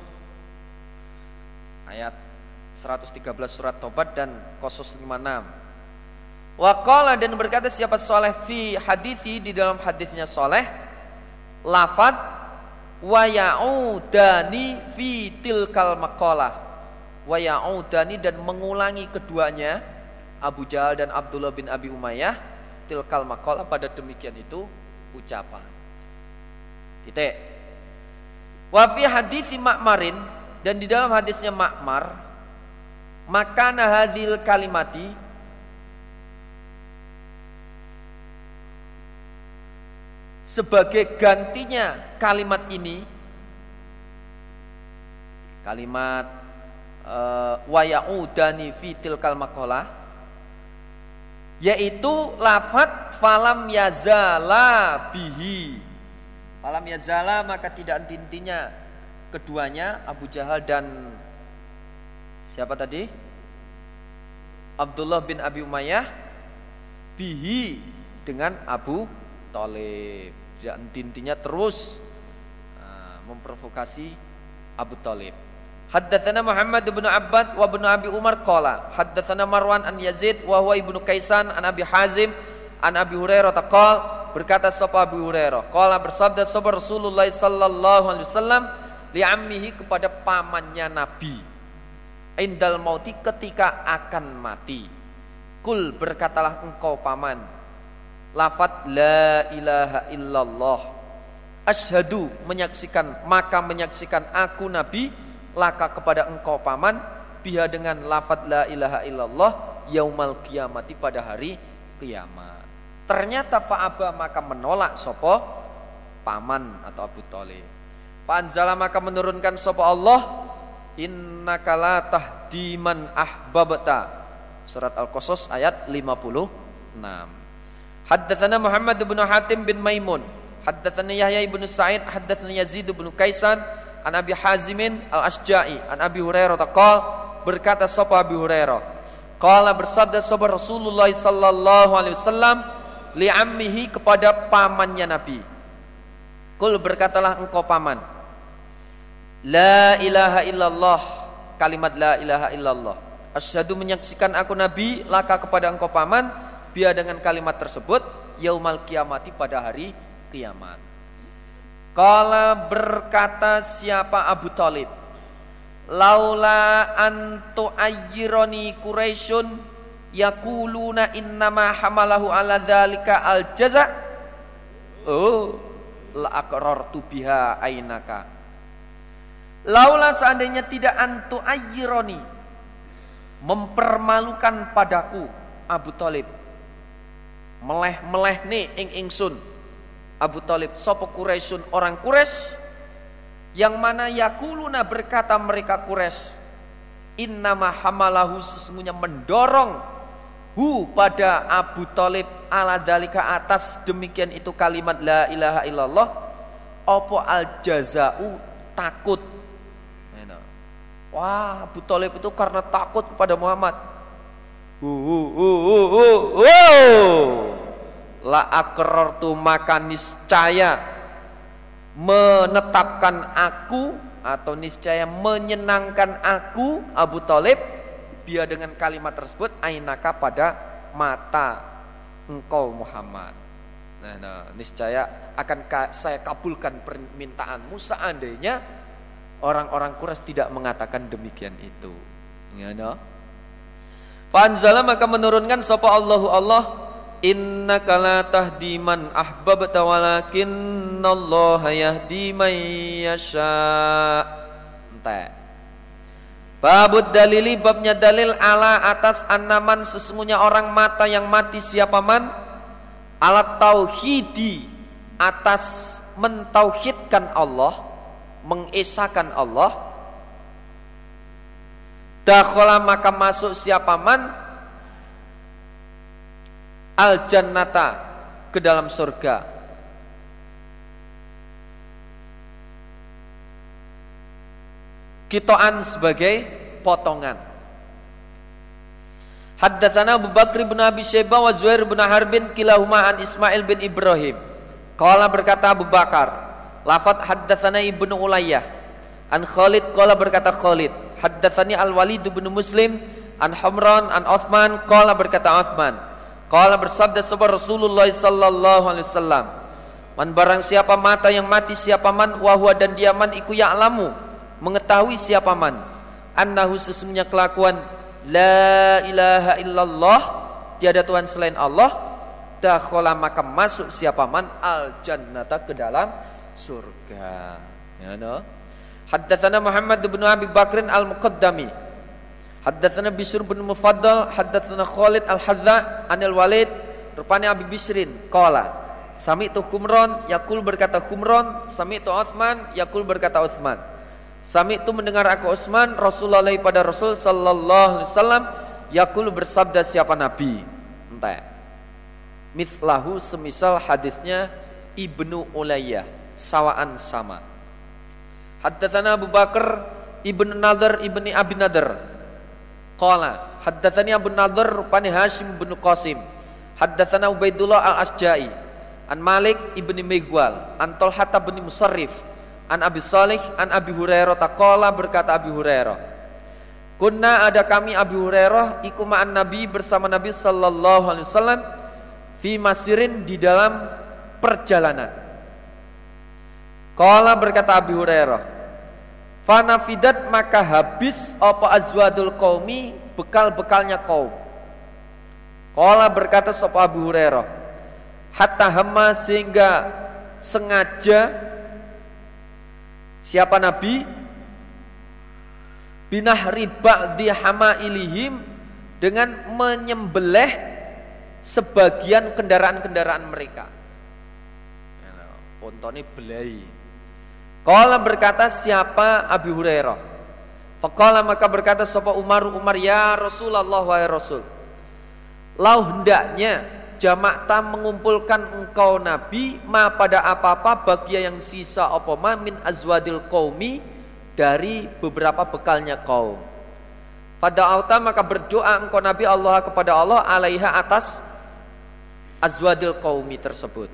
Ayat 113 surat Tobat dan Kosos 56. Waqala dan berkata siapa soleh fi hadithi di dalam hadisnya soleh lafaz wa ya'udani fi tilkal maqalah wa ya'udani dan mengulangi keduanya Abu Jahal dan Abdullah bin Abi Umayyah tilkal makola pada demikian itu ucapan. Titik. Wa fi hadisi Ma'marin dan di dalam hadisnya Ma'mar maka hadhil kalimati sebagai gantinya kalimat ini kalimat uh, wa ya'udani fi tilkal maqalah yaitu lafat falam yazala bihi. Falam yazala maka tidak intinya keduanya Abu Jahal dan siapa tadi? Abdullah bin Abi Umayyah bihi dengan Abu Talib. Tidak intinya terus nah, memprovokasi Abu Talib Haddatsana Muhammad bin Abbad wa bin Abi Umar qala haddatsana Marwan an Yazid wa huwa ibnu Kaisan an Abi Hazim an Abi Hurairah taqal berkata sapa Abi Hurairah. Qala bersabda sapa Rasulullah sallallahu alaihi wasallam li ammihi kepada pamannya Nabi. Indal mauti ketika akan mati. Kul berkatalah engkau paman. Lafat la ilaha illallah. Asyhadu menyaksikan maka menyaksikan aku Nabi laka kepada engkau paman biha dengan lafad la ilaha illallah yaumal kiamati pada hari kiamat. Ternyata fa'aba maka menolak sopo paman atau Abu Talib. Fa'anzala maka menurunkan sopo Allah innaka la tahdi man ahbabta. Surat Al-Qasas ayat 56. Haddatsana Muhammad bin Hatim bin Maimun, haddatsana Yahya bin Sa'id, haddatsana Yazid bin Kaisan, an Abi Hazimin al-Asja'i an Abi Hurairah taqal berkata sapa Abi Hurairah? Qala bersabda sapa Rasulullah sallallahu alaihi wasallam li ammihi kepada pamannya Nabi. Kul berkatalah engkau paman. La ilaha illallah kalimat la ilaha illallah. Asyhadu menyaksikan aku nabi laka kepada engkau paman biar dengan kalimat tersebut yaumal kiamati pada hari kiamat. Kala berkata siapa Abu Talib? Laula antu ayyironi Quraisyun Yakuluna innama hamalahu ala dhalika al jaza Oh La akrartu biha ainaka. Laula seandainya tidak antu ayyironi Mempermalukan padaku Abu Talib. Meleh-meleh nih ing ingsun Abu Talib Sopo Quraisyun orang Quraisy? Yang mana yakuluna berkata mereka Quraisy innama hamalahu sesungguhnya mendorong hu pada Abu Talib ala dalika atas demikian itu kalimat la ilaha illallah opo al jazau takut wah Abu Talib itu karena takut kepada Muhammad. Uh, uh, uh, uh, uh, uh. La akrartu maka niscaya menetapkan aku atau niscaya menyenangkan aku Abu Talib biar dengan kalimat tersebut ainaka pada mata engkau Muhammad. Nah, nah niscaya akan saya kabulkan permintaanmu. Seandainya orang-orang Quraisy tidak mengatakan demikian itu. Ya no Fanzala maka menurunkan sapa Allahu Allah innaka la tahdi man ahbabta walakinallaha yahdi man yasha. Ente. Babud dalili babnya dalil ala atas anaman sesungguhnya orang mata yang mati siapa man? Alat tauhidi atas mentauhidkan Allah mengesahkan Allah. Dakhala maka masuk siapa man al jannata ke dalam surga. Kitoan sebagai potongan. Haddatsana Abu Bakr bin Abi Syaibah wa Zuhair bin Harbin kilahuma an Ismail bin Ibrahim. Qala berkata Abu Bakar, lafat haddatsana Ibnu Ulayyah. An Khalid qala berkata Khalid, haddatsani Al-Walid bin Muslim an Humran an Uthman qala berkata Uthman Qala bersabda sebuah Rasulullah sallallahu alaihi wasallam, "Man barang siapa mata yang mati siapa man wahwa dan dia man iku ya'lamu, mengetahui siapa man annahu sesungguhnya kelakuan la ilaha illallah tiada tuhan selain Allah dakhala maka masuk siapa man al jannata ke dalam surga." Ya no. Haddatsana Muhammad bin Abi Bakrin al-Muqaddami Haddatsana Bishr bin Mufaddal, haddatsana Khalid Al-Hadza anil Walid, rupanya Abi Bisrin qala Sami itu Humron, Yakul berkata Humron, Sami itu Utsman, Yakul berkata Utsman. Sami itu mendengar aku Utsman, Rasulullah pada Rasul sallallahu alaihi wasallam, Yakul bersabda siapa nabi? Entah. Mithlahu semisal hadisnya Ibnu Ulayyah, sawaan sama. Haddatsana Abu Bakar Ibnu Nadar Ibni Abi Nadar Qala haddatsani Abu Nadhr rupani Hashim bin Qasim. Haddatsana Ubaidullah Al-Asja'i an Malik ibni Migwal an Talhata bin Musarrif an Abi Salih an Abi Hurairah taqala berkata Abi Hurairah Kunna ada kami Abi Hurairah iku ma'an Nabi bersama Nabi sallallahu alaihi wasallam fi masirin di dalam perjalanan. Qala berkata Abi Hurairah Fanafidat maka habis apa azwadul qaumi bekal-bekalnya kaum. Kala berkata sapa Abu Hurairah, hatta hama sehingga sengaja siapa Nabi binah riba di hama ilihim dengan menyembelih sebagian kendaraan-kendaraan mereka. Ontone belai Kala berkata siapa Abi Hurairah. Fakala maka berkata sapa Umar Umar ya Rasulullah wahai Rasul. Lau hendaknya jamakta mengumpulkan engkau Nabi ma pada apa-apa bagia yang sisa apa ma min azwadil qaumi dari beberapa bekalnya kaum. Pada auta maka berdoa engkau Nabi Allah kepada Allah alaiha atas azwadil qaumi tersebut.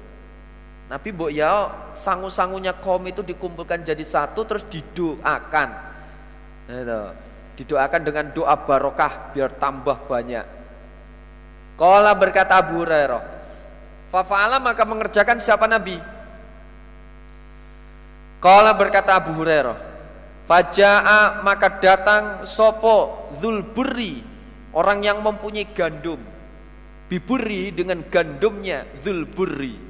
Nabi mbok ya sangu-sangunya kaum itu dikumpulkan jadi satu terus didoakan. Itu. Didoakan dengan doa barokah biar tambah banyak. Kala berkata Abu Hurairah, Fafa'ala maka mengerjakan siapa Nabi? Kala berkata Abu Hurairah, Faja'a maka datang sopo zulburi orang yang mempunyai gandum. Biburi dengan gandumnya zulburi.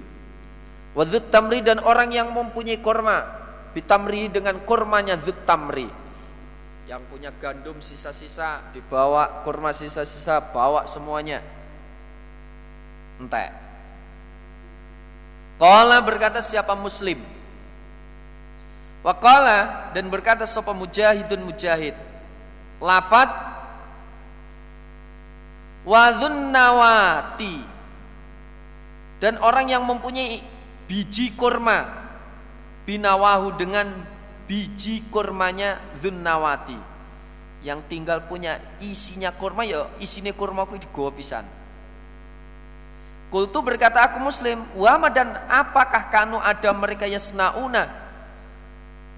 Wadut tamri dan orang yang mempunyai korma. Bitamri dengan kormanya zut tamri. Yang punya gandum sisa-sisa dibawa kurma sisa-sisa bawa semuanya. Entek. Kala berkata siapa muslim Wakala dan berkata siapa mujahidun mujahid Lafad Wadhun nawati Dan orang yang mempunyai biji kurma. Binawahu dengan biji kurmanya Zunnawati. Yang tinggal punya isinya kurma ya isinya kurma ku digawa pisan. Kultu berkata aku muslim Wama dan apakah kanu ada mereka yasnauna?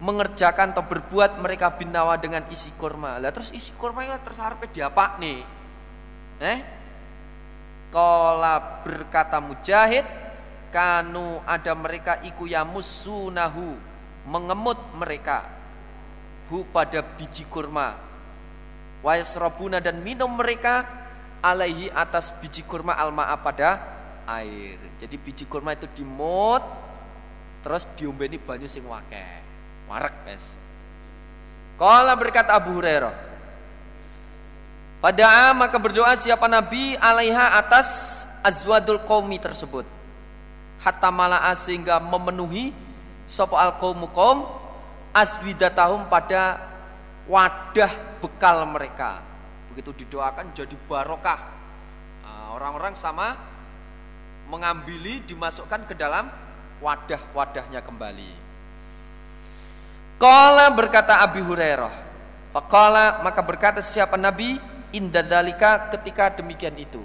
Mengerjakan atau berbuat mereka binawa dengan isi kurma. Lah terus isi kurma itu terus harapnya diapa nih Eh? Kala berkata mujahid Kanu ada mereka iku yamusunahu Mengemut mereka Hu pada biji kurma Wayasrobuna dan minum mereka alaihi atas biji kurma alma'a pada air. Jadi biji kurma itu dimut terus diombeni banyu sing wake. Warak, guys. Kala berkata Abu Hurairah. Pada maka berdoa siapa Nabi alaiha atas azwadul qaumi tersebut. Hatta mala'a sehingga memenuhi sapa al qaumu qaum aswidatahum pada wadah bekal mereka. Begitu didoakan jadi barokah. Nah, orang-orang sama mengambili dimasukkan ke dalam wadah-wadahnya kembali. Kala berkata Abi Hurairah, Fakala maka berkata siapa Nabi indadzalika ketika demikian itu.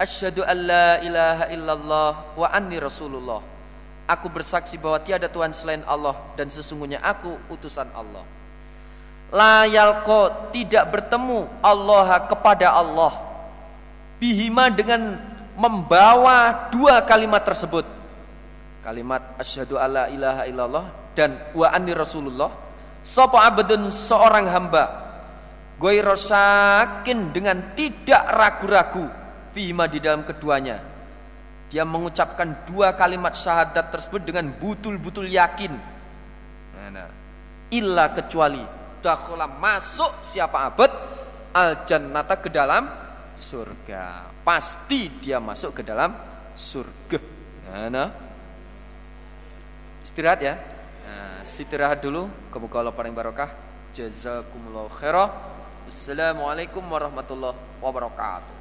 Asyhadu an la ilaha illallah wa anni rasulullah. Aku bersaksi bahwa tiada Tuhan selain Allah dan sesungguhnya aku utusan Allah. La yalqo tidak bertemu Allah kepada Allah. Bihima dengan membawa dua kalimat tersebut kalimat asyhadu alla ilaha illallah dan wa anni rasulullah sapa abdun seorang hamba rosakin dengan tidak ragu-ragu fima di dalam keduanya dia mengucapkan dua kalimat syahadat tersebut dengan betul-betul yakin nah, illa kecuali dakhala masuk siapa abad al jannata ke dalam surga pasti dia masuk ke dalam surga. Nah, istirahat ya. Nah, istirahat dulu. Kemuka Allah paling barokah. Jazakumullah khairah. Assalamualaikum warahmatullahi wabarakatuh.